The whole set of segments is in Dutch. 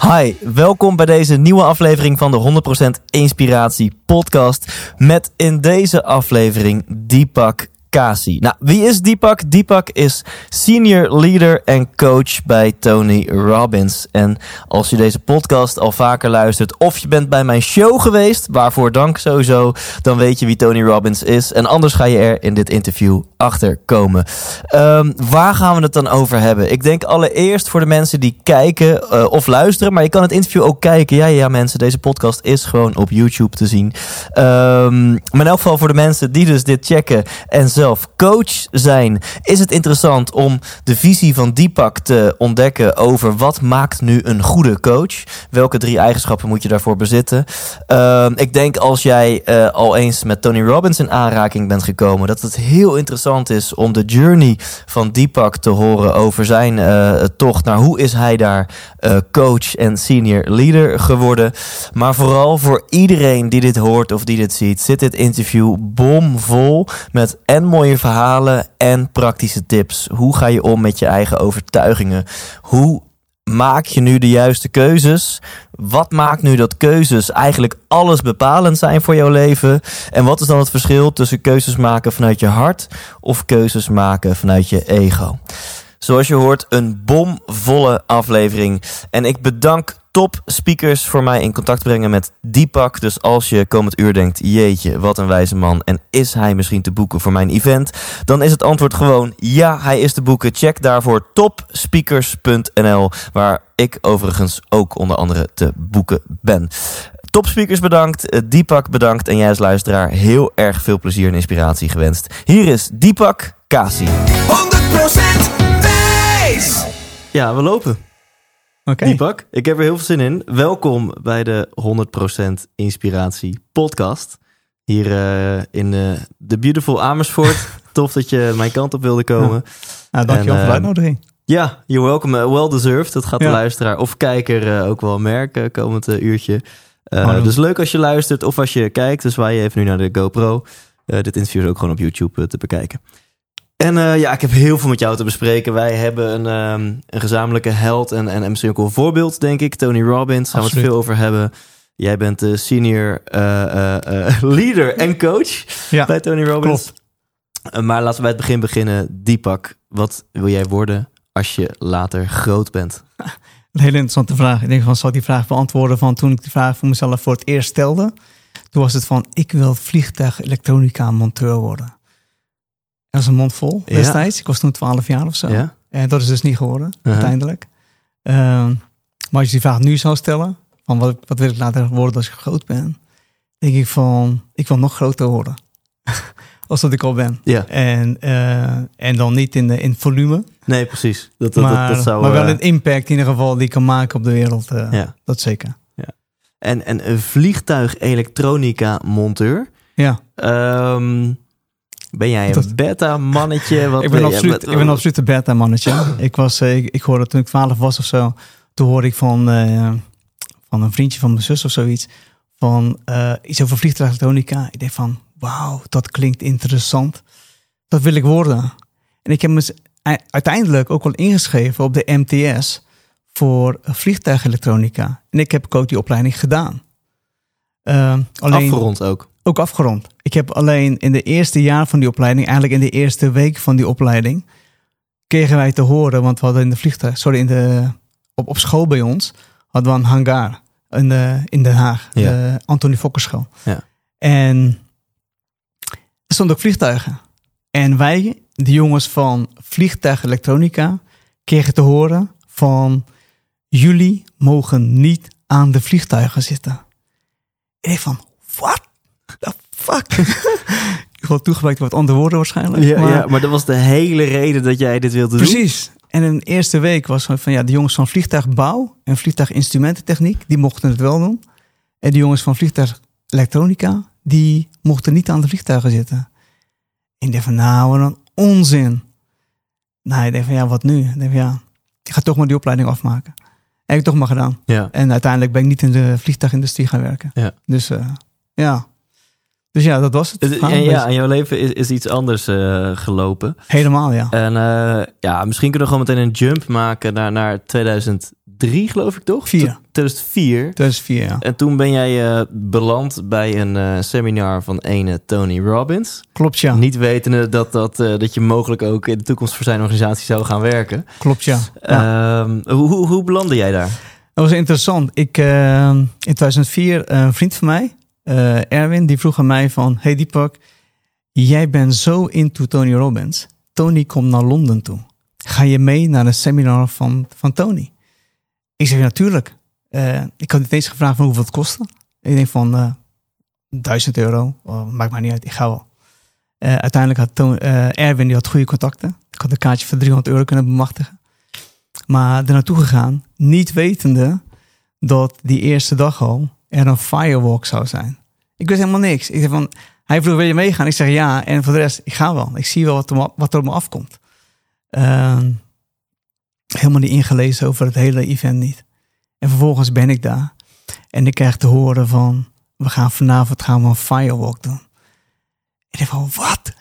Hi, welkom bij deze nieuwe aflevering van de 100% Inspiratie podcast. Met in deze aflevering Deepak Kasi. Nou, wie is Deepak? Deepak is senior leader en coach bij Tony Robbins. En als je deze podcast al vaker luistert of je bent bij mijn show geweest, waarvoor dank sowieso, dan weet je wie Tony Robbins is. En anders ga je er in dit interview achter komen. Ehm, waar gaan we het dan over hebben? Ik denk allereerst voor de mensen die kijken eh, of luisteren, maar je kan het interview ook kijken. Ja, ja, mensen, deze podcast is gewoon op YouTube te zien. Ehm, maar in elk geval voor de mensen die dus dit checken en zelf coach zijn, is het interessant om de visie van Deepak te ontdekken over wat maakt nu een goede coach. Welke drie eigenschappen moet je daarvoor bezitten? Ehm, ik denk als jij eh, al eens met Tony Robbins in aanraking bent gekomen, dat het heel interessant is om de journey van Deepak te horen over zijn eh, tocht naar hoe is hij daar eh, coach en senior leader geworden. Maar vooral voor iedereen die dit hoort of die dit ziet, zit dit interview bomvol met en mooie verhalen en praktische tips. Hoe ga je om met je eigen overtuigingen? Hoe maak je nu de juiste keuzes? Wat maakt nu dat keuzes eigenlijk alles bepalend zijn voor jouw leven? En wat is dan het verschil tussen keuzes maken vanuit je hart of keuzes maken vanuit je ego? Zoals je hoort, een bomvolle aflevering. En ik bedank top speakers voor mij in contact brengen met Deepak. Dus als je komend uur denkt, jeetje, wat een wijze man. En is hij misschien te boeken voor mijn event? Dan is het antwoord gewoon ja, hij is te boeken. Check daarvoor topspeakers.nl, waar ik overigens ook onder andere te boeken ben. Topspeakers bedankt, eh, Deepak bedankt en jij als luisteraar heel erg veel plezier en inspiratie gewenst. Hier is Deepak Kasi. 100% Thijs. Ja, we lopen. Oké, Deepak, ik heb er heel veel zin in. Welkom bij de 100% Inspiratie podcast. Hier eh, in eh, de beautiful Amersfoort. Tof dat je mijn kant op wilde komen. nou, dankjewel en, voor de eh, uitnodiging. Ja, you're welcome. Well deserved. Dat gaat de Ja. luisteraar of kijker ook wel merken komend uurtje. Oh, dus leuk als je luistert of als je kijkt. Dus wij even nu naar de GoPro. Dit interview is ook gewoon op YouTube te bekijken. En eh, ja, ik heb heel veel met jou te bespreken. Wij hebben een, ehm, een gezamenlijke held en, en, en misschien ook een voorbeeld, denk ik. Tony Robbins, gaan we het veel over hebben. Jij bent de senior eh, eh, leader en coach Ja, bij Tony Robbins. klopt. Maar laten we bij het begin beginnen. Deepak, wat wil jij worden als je later groot bent? Een hele interessante vraag. Ik denk van, zal ik die vraag beantwoorden van toen ik die vraag voor mezelf voor het eerst stelde? Toen was het van, ik wil vliegtuig elektronica monteur worden. Dat een mond vol Ja. destijds. Ik was toen 12 jaar of zo. Ja? En dat is dus niet geworden, Uh-huh. uiteindelijk. Ehm, maar als je die vraag nu zou stellen, van wat, wat wil ik later worden als ik groot ben? Denk ik van, ik wil nog groter worden. als dat ik al ben. Ja. En, eh, en dan niet in, de, in volume, Nee, precies. Dat, dat, maar, dat, zou... maar wel eh, een impact in ieder geval die kan maken op de wereld. eh, ja. Dat zeker. En, en een vliegtuig elektronica monteur. Ja, Ehm, ben jij een beta-mannetje? Wat ik ben, absoluut, ik ben absoluut een beta-mannetje. ik, was, eh, ik, ik hoorde toen ik 12 was of zo, toen hoorde ik van, eh, van een vriendje van mijn zus of zoiets, van eh, iets over vliegtuig elektronica. Ik dacht van, wauw, dat klinkt interessant. Dat wil ik worden. En ik heb me uiteindelijk ook wel ingeschreven op de MTS voor vliegtuigelektronica. En ik heb ook die opleiding gedaan. Eh, alleen, Afgerond ook. Ook afgerond. Ik heb alleen in de eerste jaar van die opleiding, eigenlijk in de eerste week van die opleiding, kregen wij te horen, want we hadden in de vliegtuig, sorry, in de, op, op school bij ons, hadden we een hangar in, de, in Den Haag, Ja. de Antonie Fokkerschool. Ja. En er stonden ook vliegtuigen. En wij, de jongens van Vliegtuig Elektronica, kregen te horen van jullie mogen niet aan de vliegtuigen zitten. En ik van, what the fuck? ik wil toegewerkt wat andere woorden waarschijnlijk. Ja, maar, ja, maar dat was de hele reden dat jij dit wilde doen. Precies. En een eerste week was van, ja, de jongens van vliegtuigbouw en vliegtuiginstrumententechniek, die mochten het wel doen. En de jongens van vliegtuigelektronica, die mochten niet aan de vliegtuigen zitten. Ik dacht van, nou, wat een onzin. Nou, ik denk van, ja, wat nu? Ik denk van, ja, ik ga toch maar die opleiding afmaken. En heb ik toch maar gedaan. Ja. En uiteindelijk ben ik niet in de vliegtuigindustrie gaan werken. Ja. Dus eh, ja. Dus ja, dat was het. Verhaal En ja, en jouw leven is, is iets anders eh, gelopen. Helemaal, ja. En eh, ja, misschien kunnen we gewoon meteen een jump maken naar, naar 2003, geloof ik toch? Vier. 2004. 2004, ja. En toen ben jij eh, beland bij een seminar van ene Tony Robbins. Klopt, ja. Niet wetende dat, dat, dat je mogelijk ook in de toekomst voor zijn organisatie zou gaan werken. Klopt, ja. ja. Ehm, hoe, hoe, hoe belandde jij daar? Dat was interessant. Ik, eh, in 2004, een vriend van mij, eh, Erwin, die vroeg aan mij van... Hey Deepak, jij bent zo into Tony Robbins. Tony komt naar Londen toe. Ga je mee naar een seminar van, van Tony? Ik zeg, natuurlijk. Eh, ik had niet eens gevraagd van hoeveel het kostte. Ik denk van eh 1000 euro. Oh, maakt mij niet uit, ik ga wel. Uiteindelijk had Erwin die had goede contacten. Ik had een kaartje voor 300 euro kunnen bemachtigen. Maar er naartoe gegaan, niet wetende dat die eerste dag al er een firewalk zou zijn. Ik wist helemaal niks. Ik zei van, hij vroeg, wil je meegaan? Ik zeg ja. En voor de rest, ik ga wel. Ik zie wel wat er, wat op me afkomt. Ehm, helemaal niet ingelezen over het hele event niet. En vervolgens ben ik daar. En ik krijg te horen van, we gaan vanavond gaan we een firewalk doen. Ik denk van, wat?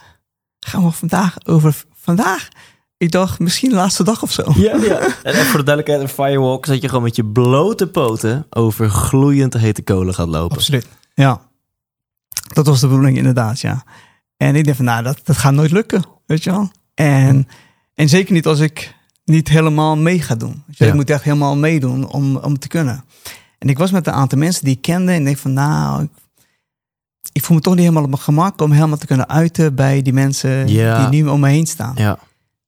Gaan we vandaag over vandaag? Ik dacht, misschien de laatste dag of zo. Ja, ja. En voor de duidelijkheid, een firewalk is dat je gewoon met je blote poten over gloeiend hete kolen gaat lopen. Absoluut. Ja. Dat was de bedoeling inderdaad, ja. En ik dacht van, nou, dat, dat gaat nooit lukken, weet je wel. En, en zeker niet als ik niet helemaal mee ga doen. Ja. Ik moet echt helemaal meedoen om, om het te kunnen. En ik was met een aantal mensen die ik kende en ik denk van, nou, ik, ik voel me toch niet helemaal op mijn gemak om helemaal te kunnen uiten bij die mensen Ja. die nu om me heen staan. Ja.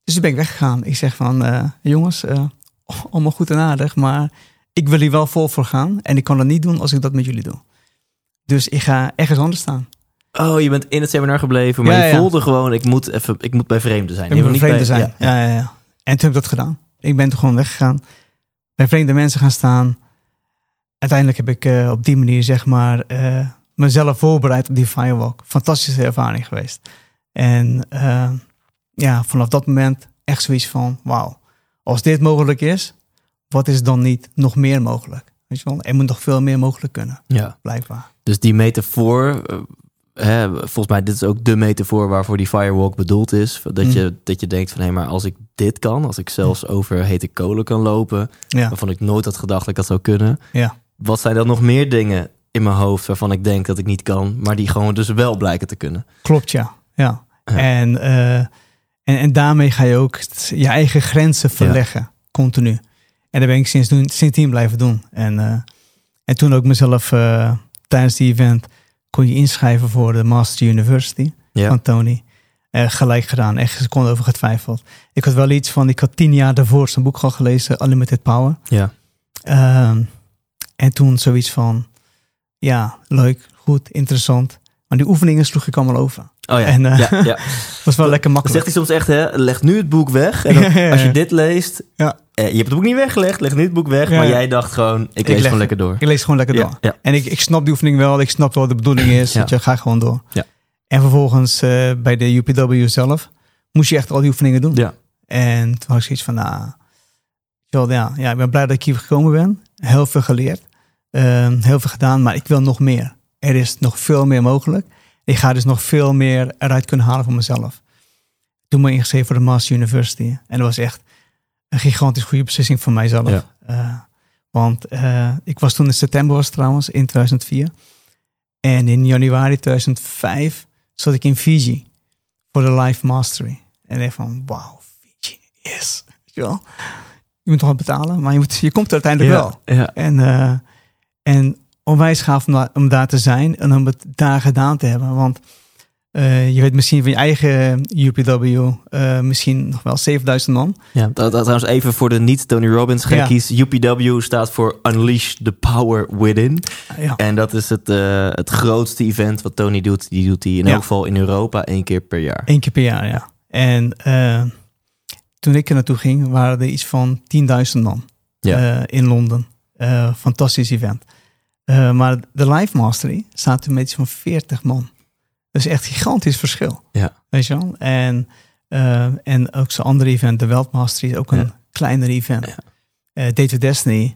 Dus toen ben ik weggegaan. Ik zeg van, eh, jongens, eh, allemaal goed en aardig, maar ik wil hier wel vol voor gaan. En ik kan dat niet doen als ik dat met jullie doe. Dus ik ga ergens anders staan. Oh, je bent in het seminar gebleven, maar Ja, je ja. voelde gewoon, ik moet, even, ik moet bij vreemden zijn. Ik moet bij- zijn. ja, Ja. Ja, En toen heb ik dat gedaan. Ik ben toen gewoon weggegaan. Bij vreemde mensen gaan staan. Uiteindelijk heb ik eh, op die manier, zeg maar, mezelf voorbereid op die firewalk. Fantastische ervaring geweest. En eh, ja, vanaf dat moment echt zoiets van, wauw. Als dit mogelijk is, wat is dan niet nog meer mogelijk? Weet je wel? Er moet nog veel meer mogelijk kunnen, Ja. blijkbaar. Dus die metafoor, eh, hè, volgens mij dit is ook de metafoor waarvoor die firewalk bedoeld is. Dat, Mm. je, dat je denkt van, hé, maar als ik dit kan, als ik zelfs over hete kolen kan lopen, Ja, waarvan ik nooit had gedacht dat ik dat zou kunnen. ja. Wat zijn dan nog meer dingen in mijn hoofd waarvan ik denk dat ik niet kan, maar die gewoon dus wel blijken te kunnen? Klopt, ja. ja. Ja. En, eh, en, en daarmee ga je ook je eigen grenzen verleggen, continu. En dat ben ik sinds doen, sindsdien blijven doen. En, eh, en toen ook mezelf eh, tijdens die event kon je inschrijven voor de Master University Ja. van Tony. Eh, gelijk gedaan, echt een seconde over getwijfeld. Ik had wel iets van, ik had tien jaar daarvoor zijn boek al gelezen, Unlimited Power. Ja. Ehm, en toen zoiets van, ja, leuk, goed, interessant. Maar die oefeningen sloeg ik allemaal over. Oh ja. En, eh, ja, ja. was wel lekker makkelijk. zegt hij soms echt, hè, leg nu het boek weg. En dan, Ja, als je dit leest, Ja. eh, je hebt het boek niet weggelegd, leg nu het boek weg. Maar jij dacht gewoon, ik, lees leg- gewoon lekker door. Ik lees gewoon lekker door. En ik, ik snap die oefening wel. Ik snap wel wat de bedoeling is. Dat je ga gewoon door. Ja. En vervolgens eh, bij de UPW zelf moest je echt al die oefeningen doen. Ja. En toen had ik zoiets van, nou, ja, ja, ik ben blij dat ik hier gekomen ben. Heel veel geleerd. Ehm, heel veel gedaan, maar ik wil nog meer. Er is nog veel meer mogelijk. Ik ga dus nog veel meer eruit kunnen halen voor mezelf. Toen me ingeschreven voor de Master University. En dat was echt een gigantisch goede beslissing voor mijzelf. Ja. Eh, want eh, ik was toen in september was trouwens, in 2004. En in januari 2005 zat ik in Fiji voor de Life Mastery. En ik van, wauw, Fiji, yes. Je moet toch wat betalen, maar je, moet, je komt er uiteindelijk wel. Ja. En, eh, en onwijs gaaf om, da- om daar te zijn en om het daar gedaan te hebben. Want eh, je weet misschien van je eigen UPW eh, misschien nog wel 7000 man. Ja, dat, dat trouwens even voor de niet-Tony Robbins gekkies. UPW staat voor Unleash the Power Within. Ja, En dat is het, eh, het grootste event wat Tony doet. Die doet hij in Ja. elk geval in Europa één keer per jaar. één keer per jaar, ja. En, eh, toen ik er naartoe ging, waren er iets van 10.000 man Ja. eh, in Londen. Eh, fantastisch event. Eh, maar de Live Mastery staat toen met iets van 40 man. Dat is echt een gigantisch verschil. Ja. Weet je wel? En, eh, en ook zo'n andere event, de Welt Mastery, is ook een Ja. kleiner event. Ja. Eh, Date Destiny,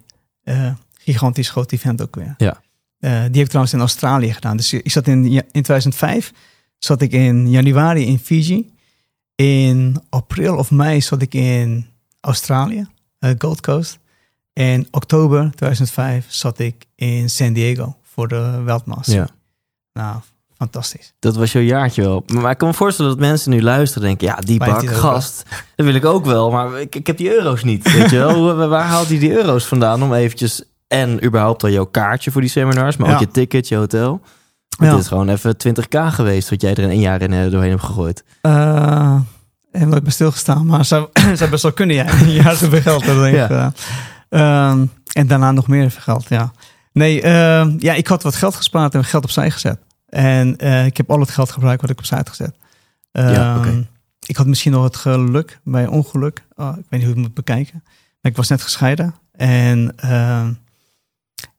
gigantisch groot event ook weer. Ja. Die heb ik trouwens in Australië gedaan. Dus ik zat in, in 2005 zat ik in januari in Fiji. In april of mei zat ik in Australië, Gold Coast. En oktober 2005 zat ik in San Diego voor de Weldmaster. Ja. Nou, fantastisch. Dat was jouw jaartje wel. Maar ik kan me voorstellen dat mensen nu luisteren en denken... ja, die bak, gast, dat wil ik ook wel. Maar ik, ik heb die euro's niet, weet je wel. Waar haalt hij die euro's vandaan om eventjes... en überhaupt al jouw kaartje voor die seminars... maar ook Ja. je ticket, je hotel... Ja. Dit is gewoon even 20k geweest... wat jij er in één jaar in, eh, doorheen hebt gegooid. Eh heb nooit bij stilgestaan, maar zou, zou best wel kunnen, ja. Een jaar geld. Dat denk ik. Ja. eh. Ehm, en daarna nog meer geld, ja. Nee, ehm, ja, ik had wat geld gespaard en geld opzij gezet. En eh, ik heb al het geld gebruikt wat ik opzij had gezet. Ja, Ehm. Ik had misschien nog het geluk bij ongeluk. Oh, ik weet niet hoe ik het moet bekijken. Maar ik was net gescheiden. En,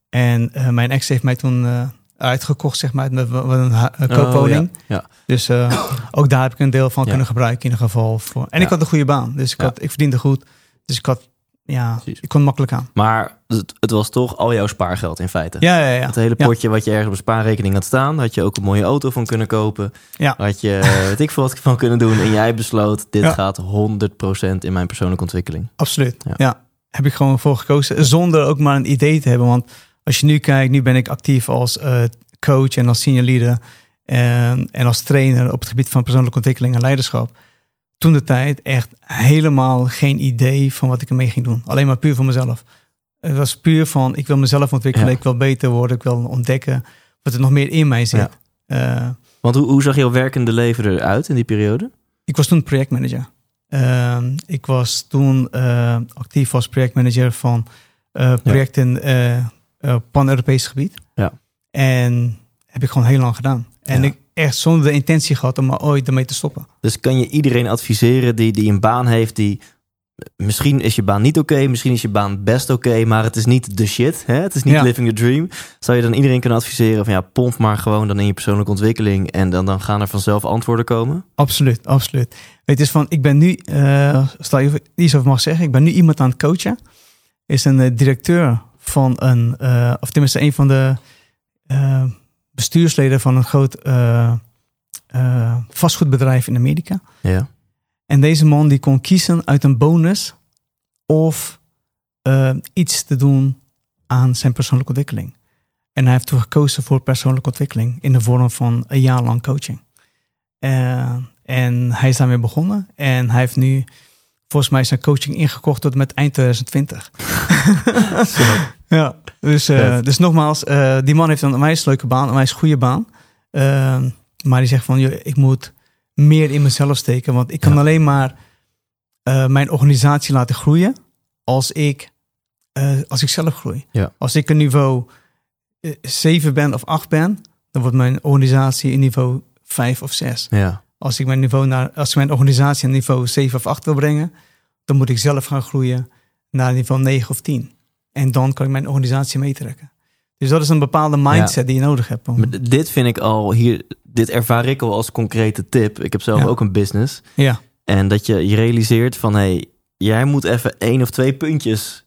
en eh, mijn ex heeft mij toen eh, uitgekocht, zeg maar, met een, een koopwoning. Oh, ja. Dus ook daar heb ik een deel van kunnen gebruiken in ieder geval. Voor. En ik had een goede baan. Dus ik, had, ik verdiende goed. Dus ik had, ja, Precies. ik kon makkelijk aan. Maar het, het was toch al jouw spaargeld in feite. Ja, ja, ja. Het hele Ja. potje wat je ergens op een spaarrekening had staan... had je ook een mooie auto van kunnen kopen. Ja. Had je, eh, weet ik veel wat van kunnen doen. En jij besloot, dit Ja. gaat 100% in mijn persoonlijke ontwikkeling. Absoluut. Ja. Ja. Heb ik gewoon voor gekozen. Zonder ook maar een idee te hebben. Want als je nu kijkt, nu ben ik actief als eh, coach en als senior leader. En, en als trainer op het gebied van persoonlijke ontwikkeling en leiderschap. Toen de tijd echt helemaal geen idee van wat ik ermee ging doen. Alleen maar puur voor mezelf. Het was puur van, ik wil mezelf ontwikkelen. Ja. Ik wil beter worden. Ik wil ontdekken wat er nog meer in mij zit. Eh, Want hoe, hoe zag jouw werkende leven eruit in die periode? ik was toen projectmanager. Ehm, ik was toen eh, actief als projectmanager van eh, projecten eh, pan-Europees gebied. Ja. En heb ik gewoon heel lang gedaan. En Ja. ik echt zonder de intentie gehad om er ooit ermee te stoppen. Dus kan je iedereen adviseren die, die een baan heeft die... Misschien is je baan niet oké, misschien is je baan best oké, maar het is niet de shit. Hè? Het is niet Ja. living the dream. Zou je dan iedereen kunnen adviseren van ja, pomp maar gewoon dan in je persoonlijke ontwikkeling en dan, dan gaan er vanzelf antwoorden komen? Absoluut, absoluut. Het is van, ik ben nu, eh stel je iets over mag zeggen, ik ben nu iemand aan het coachen. Is een eh, directeur van een, eh, of tenminste een van de bestuursleden van een groot eh, eh, vastgoedbedrijf in Amerika. Ja. En deze man die kon kiezen uit een bonus of eh, iets te doen aan zijn persoonlijke ontwikkeling. En hij heeft toen gekozen voor persoonlijke ontwikkeling in de vorm van een jaar lang coaching. En hij is daarmee begonnen en hij heeft nu volgens mij zijn coaching ingekocht tot met eind 2020. ja, dus, eh, dus nogmaals, eh, die man heeft een onwijs leuke baan, een onwijs goede baan. Eh, maar die zegt van, joh, ik moet meer in mezelf steken. Want ik kan Ja. alleen maar eh, mijn organisatie laten groeien als ik, als ik zelf groei. Ja. Als ik een niveau eh, 7 ben of 8 ben, dan wordt mijn organisatie een niveau 5 of 6. Ja. Als ik mijn, niveau naar, als ik mijn organisatie een niveau 7 of 8 wil brengen, dan moet ik zelf gaan groeien naar niveau 9 of 10. En dan kan ik mijn organisatie meetrekken. Dus dat is een bepaalde mindset die je nodig hebt. Om, Maar dit vind ik al hier, dit ervaar ik al als concrete tip. Ik heb zelf Ja. ook een business. ja, En dat je je realiseert van hé, hey, jij moet even één of twee puntjes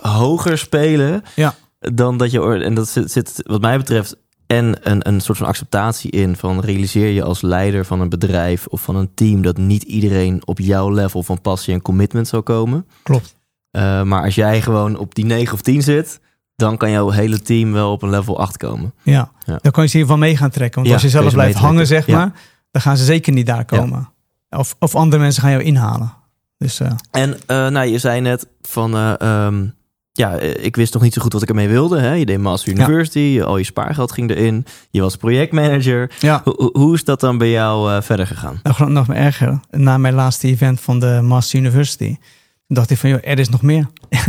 hoger spelen. Ja. Dan dat je. En dat zit, zit wat mij betreft. En een, een soort van acceptatie in van realiseer je als leider van een bedrijf of van een team dat niet iedereen op jouw level van passie en commitment zal komen. klopt. Uh, maar als jij gewoon op die 9 of 10 zit, dan kan jouw hele team wel op een level 8 komen. Ja. Ja. dan kan je ze hiervan mee gaan trekken. Want Ja, als je zelf je blijft hangen, zeg maar, dan gaan ze zeker niet daar komen. Of, of andere mensen gaan jou inhalen. Dus eh, En eh, nou, je zei net van, eh, ehm, ja, eh, ik wist nog niet zo goed wat ik ermee wilde. Hè? Je deed Master Ja. University, al je spaargeld ging erin. Je was projectmanager. ja, hoe is dat dan bij jou eh, verder gegaan? nog, nog maar erger. Na mijn laatste event van de Master University, dacht ik van, joh, er is nog meer.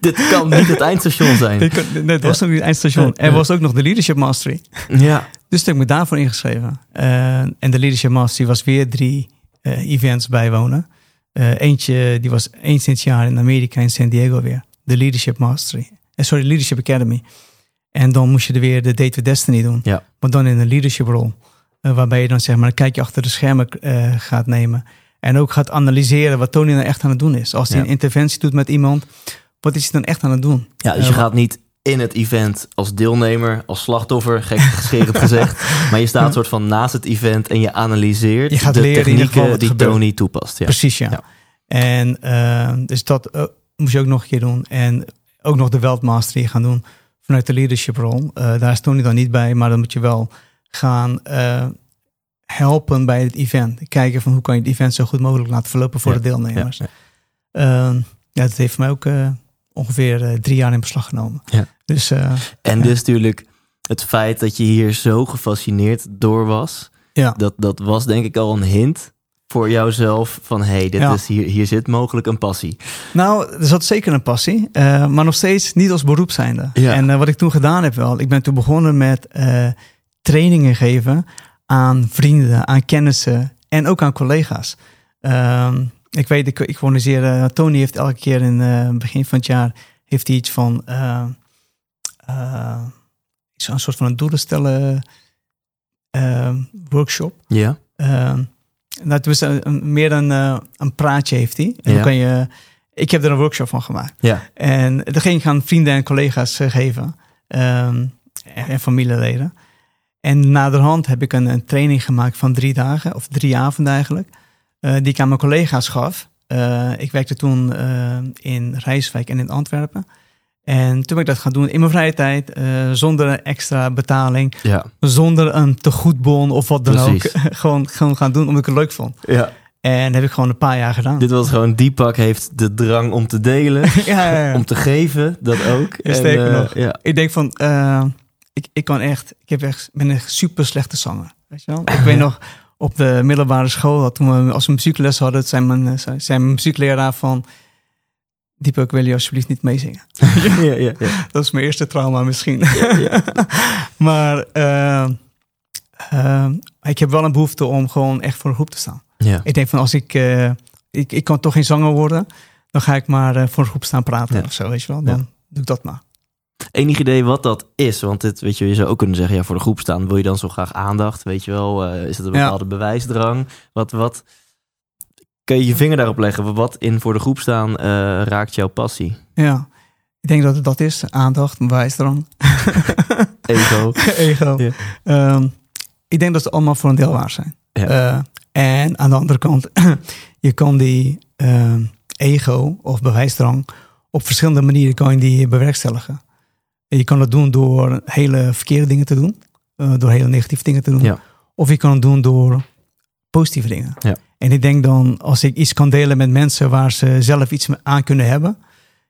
Dit kan niet het eindstation zijn. Dit kon- nee, het was nog niet het eindstation. Er was ook nog de Leadership Mastery. Ja, Dus toen heb ik me daarvoor ingeschreven. Eh, en de Leadership Mastery was weer drie eh, events bijwonen. Eh, eentje die was eens in het jaar in Amerika in San Diego weer. De Leadership Mastery. Eh, sorry, Leadership Academy. En dan moest je er weer de Date with Destiny doen. Ja. Maar dan in een leadership rol. Eh, waarbij je dan zeg maar een kijkje achter de schermen eh, gaat nemen. En ook gaat analyseren wat Tony nou echt aan het doen is. Als hij Ja. een interventie doet met iemand, wat is hij dan echt aan het doen? Ja, dus je gaat niet in het event als deelnemer, als slachtoffer, gek gescherend gezegd. Maar je staat soort van naast het event en je analyseert Je gaat de leren technieken die gebeurt. Tony toepast. Ja. Precies, ja. Ja. En eh, dus dat eh, moest je ook nog een keer doen. En ook nog de Weltmastery gaan doen vanuit de leadership rol. Eh, daar is Tony dan niet bij, maar dan moet je wel gaan eh, helpen bij het event. Kijken van hoe kan je het event zo goed mogelijk laten verlopen voor Ja, de deelnemers. ja. Eh, ja, dat heeft mij ook ongeveer drie jaar in beslag genomen. Ja. Dus eh, En dus natuurlijk het feit dat je hier zo gefascineerd door was, ja. dat, dat was denk ik al een hint voor jouzelf van hé, hey, dit Ja. is hier, hier zit mogelijk een passie. Nou, er zat zeker een passie, eh, maar nog steeds niet als beroep zijnde. Ja. En eh, wat ik toen gedaan heb wel, ik ben toen begonnen met trainingen geven aan vrienden, aan kennissen en ook aan collega's. Ehm, ik weet, ik, ik organiseer, Tony heeft elke keer in het begin van het jaar, heeft hij iets van, eh, eh, zo'n soort van een doelen stellen eh, workshop. Ja. Ehm nou, het was een, een- meer een, eh, een praatje heeft hij. En Ja. dan kan je, ik heb er een workshop van gemaakt. Ja. En dat ging ik aan vrienden en collega's eh, geven. Ehm, en, en familieleden. En naderhand heb ik een, een training gemaakt van drie dagen, of drie avonden eigenlijk. eh, die ik aan mijn collega's gaf. Eh, ik werkte toen eh, in Rijswijk en in Antwerpen. En toen ben ik dat gaan doen in mijn vrije tijd, eh, zonder extra betaling, Ja. zonder een tegoedbon of wat dan Precies. ook. gewoon, gewoon gaan doen omdat ik het leuk vond. ja. En dat heb ik gewoon een paar jaar gedaan. Dit was gewoon, Deepak heeft de drang om te delen, ja, om te geven, dat ook. Sterker eh, nog. Ja. Ik denk van, eh, ik, ik kan echt, ik heb echt, ben een super slechte zanger. Weet je wel? Ik weet nog, op de middelbare school, dat toen we als we muziekles hadden, zei mijn, zei mijn muziekleraar van, Diepak, wil je alsjeblieft niet meezingen? ja, ja, ja. Dat is mijn eerste trauma misschien. maar eh, eh, ik heb wel een behoefte om gewoon echt voor een groep te staan. ja. Ik denk van als ik, eh, ik, ik kan toch geen zanger worden, dan ga ik maar voor een groep staan praten Ja. of zo, weet je wel. Dan Ja. doe ik dat maar. Enig idee wat dat is? Want dit, weet je, je zou ook kunnen zeggen, ja, voor de groep staan wil je dan zo graag aandacht, weet je wel? Is het een Ja. bepaalde bewijsdrang? Wat, wat, kan je je vinger daarop leggen? Wat in voor de groep staan eh, raakt jouw passie? Ja, ik denk dat het dat is. Aandacht, bewijsdrang, Ego? ego. Ehm, ik denk dat ze allemaal voor een deel waar zijn. Ja. Eh, en aan de andere kant, je kan die ehm, ego of bewijsdrang op verschillende manieren kan je die bewerkstelligen. En je kan het doen door hele verkeerde dingen te doen, eh, door hele negatieve dingen te doen. Ja. Of je kan het doen door positieve dingen. Ja. En ik denk dan, als ik iets kan delen met mensen waar ze zelf iets aan kunnen hebben.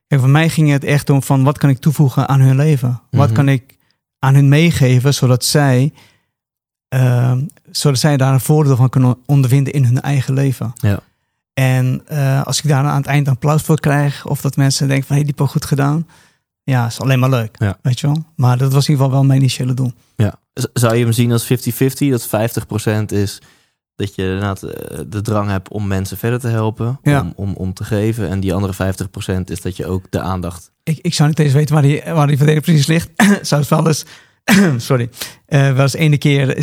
Kijk, voor mij ging het echt om van wat kan ik toevoegen aan hun leven? Wat Mhm. kan ik aan hun meegeven, zodat zij, ehm, zodat zij daar een voordeel van kunnen ondervinden in hun eigen leven. Ja. En eh, als ik daar aan het eind applaus voor krijg, of dat mensen denken van hé, hey, die heb goed gedaan. Ja, is alleen maar leuk. Ja. Weet je wel? Maar dat was in ieder geval wel mijn initiële doel. Ja. Zou je hem zien als 50-50? Dat 50% is dat je inderdaad eh, de drang hebt om mensen verder te helpen, Ja. om, om, om te geven. En die andere 50% is dat je ook de aandacht... Ik, ik zou niet eens weten waar die, waar die verdeling precies ligt. zou het wel eens, sorry, eh wel eens ene keer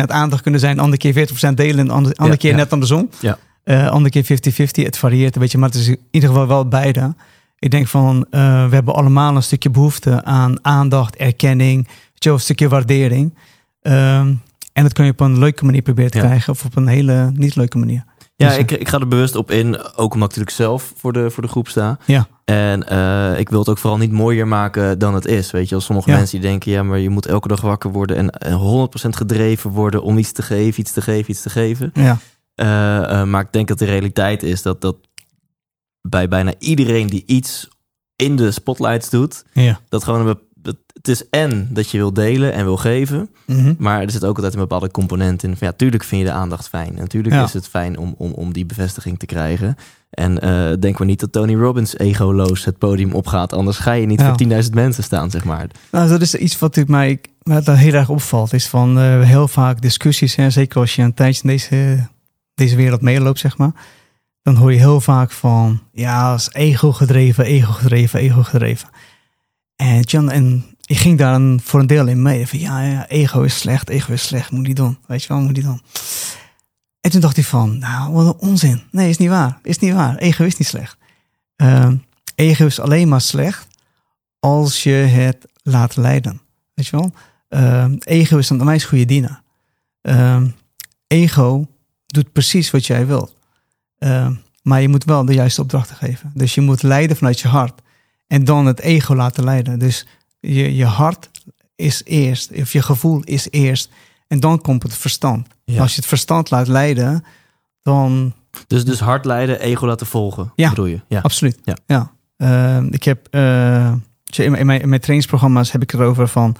60% aandacht kunnen zijn, andere keer 40% delen, en andere, andere Ja, keer ja. net andersom. Ja. Eh, andere keer 50-50. Het varieert een beetje, maar het is in ieder geval wel beide. Ik denk van, we hebben allemaal een stukje behoefte aan aandacht, erkenning, een stukje waardering. Ehm, en dat kun je op een leuke manier proberen te Ja. krijgen of op een hele niet leuke manier. Ja, Dus, eh, ik, ik ga er bewust op in, ook omdat ik natuurlijk zelf voor de, voor de groep sta. Ja. En eh, ik wil het ook vooral niet mooier maken dan het is. Weet je, als sommige Ja. mensen die denken, ja, maar je moet elke dag wakker worden en eh, 100% gedreven worden om iets te geven, iets te geven, iets te geven. Ja, Eh, eh, maar ik denk dat de realiteit is dat, dat bij bijna iedereen die iets in de spotlights doet, ja. dat gewoon een het is en dat je wil delen en wil geven, Mhm. maar er zit ook altijd een bepaalde component in. Ja, tuurlijk vind je de aandacht fijn. Natuurlijk Ja. is het fijn om, om, om die bevestiging te krijgen. En eh, denk maar niet dat Tony Robbins egoloos het podium opgaat. Anders ga je niet Ja. voor 10.000 mensen staan, zeg maar. Nou, dat is iets wat ik mij wat daar heel erg opvalt. Is van eh, heel vaak discussies, hè, zeker als je een tijdje in deze, deze wereld meeloopt, zeg maar. Dan hoor je heel vaak van, ja, als ego gedreven, ego gedreven, ego gedreven. En, John, en ik ging daar voor een deel in mee. Van ja, ja, ego is slecht, ego is slecht, moet niet doen. Weet je wel, moet niet doen. En toen dacht hij van, nou, wat een onzin. Nee, is niet waar. Is niet waar. Ego is niet slecht. Ehm, ego is alleen maar slecht als je het laat leiden. Weet je wel? Ehm, ego is een onwijs goede dienaar. Ehm, ego doet precies wat jij wilt. Maar je moet wel de juiste opdrachten geven. Dus je moet leiden vanuit je hart. En dan het ego laten leiden. Dus je, je hart is eerst. Of je gevoel is eerst. En dan komt het verstand. Ja. Als je het verstand laat leiden, dan Dus, dus hard leiden, ego laten volgen, Ja. bedoel je? Ja. Absoluut. Ja. Ja. Ehm, ik heb eh, in, mijn, in, mijn, in mijn trainingsprogramma's heb ik het erover van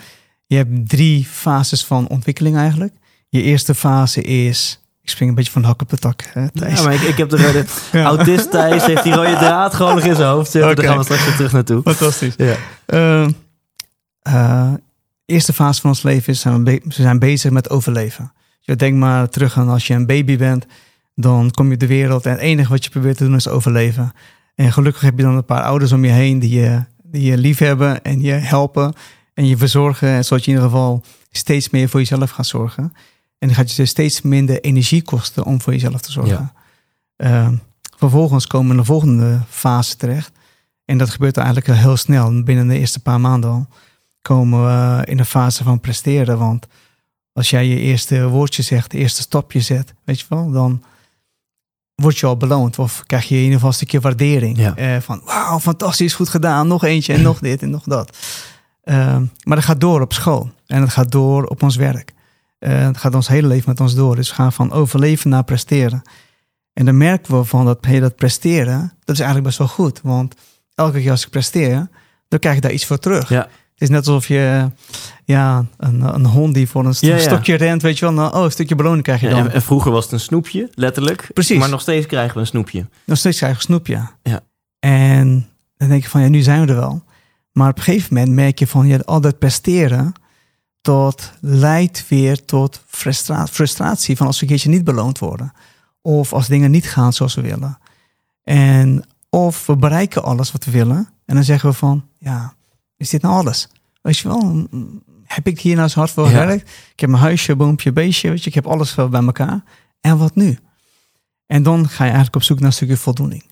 je hebt drie fases van ontwikkeling eigenlijk. Je eerste fase is ik spring een beetje van de hak op de tak. Hè, Thijs. Ja, maar ik, ik heb de rode... Ja. Autist Thijs heeft die rode draad gewoon nog in zijn hoofd zitten. Oké. Daar gaan we straks weer terug naartoe. Fantastisch. Ja. Eh, eerste fase van ons leven is zijn we, ze zijn bezig met overleven. Je denk maar terug aan als je een baby bent, dan kom je op de wereld en het enige wat je probeert te doen is overleven. En gelukkig heb je dan een paar ouders om je heen die je, die je lief hebben en je helpen en je verzorgen. En zodat je in ieder geval steeds meer voor jezelf gaat zorgen. En dan gaat je dus steeds minder energie kosten om voor jezelf te zorgen. Ehm, vervolgens komen we in de volgende fase terecht. En dat gebeurt eigenlijk heel snel. Binnen de eerste paar maanden al komen we in de fase van presteren. Want als jij je eerste woordje zegt, de eerste stapje zet, weet je wel, dan word je al beloond. Of krijg je in ieder geval een stukje waardering. Ja. Eh, van wauw, fantastisch, goed gedaan. Nog eentje en nog dit en nog dat. Ehm, maar dat gaat door op school. En het gaat door op ons werk. Eh, het gaat ons hele leven met ons door. Dus we gaan van overleven naar presteren. En dan merken we van dat, hey, dat presteren, dat is eigenlijk best wel goed. Want elke keer als ik presteer, dan krijg je daar iets voor terug. Ja. Het is net alsof je ja, een, een hond die voor een st- Ja, ja. stokje rent, weet je wel. Nou, oh, een stukje beloning krijg je dan. En, en vroeger was het een snoepje, letterlijk. Precies. Maar nog steeds krijgen we een snoepje. Nog steeds krijg je een snoepje. Ja. En dan denk je van, ja, nu zijn we er wel. Maar op een gegeven moment merk je van, ja, al dat presteren, tot leidt weer tot frustra- frustratie van als we een keertje niet beloond worden. Of als dingen niet gaan zoals we willen. En of we bereiken alles wat we willen. En dan zeggen we van, ja, is dit nou alles? Weet je wel, mm, heb ik hier nou zo hard voor Ja. gewerkt? Ik heb mijn huisje, boompje, beestje, weet je, ik heb alles wel bij elkaar. En wat nu? En dan ga je eigenlijk op zoek naar een stukje voldoening.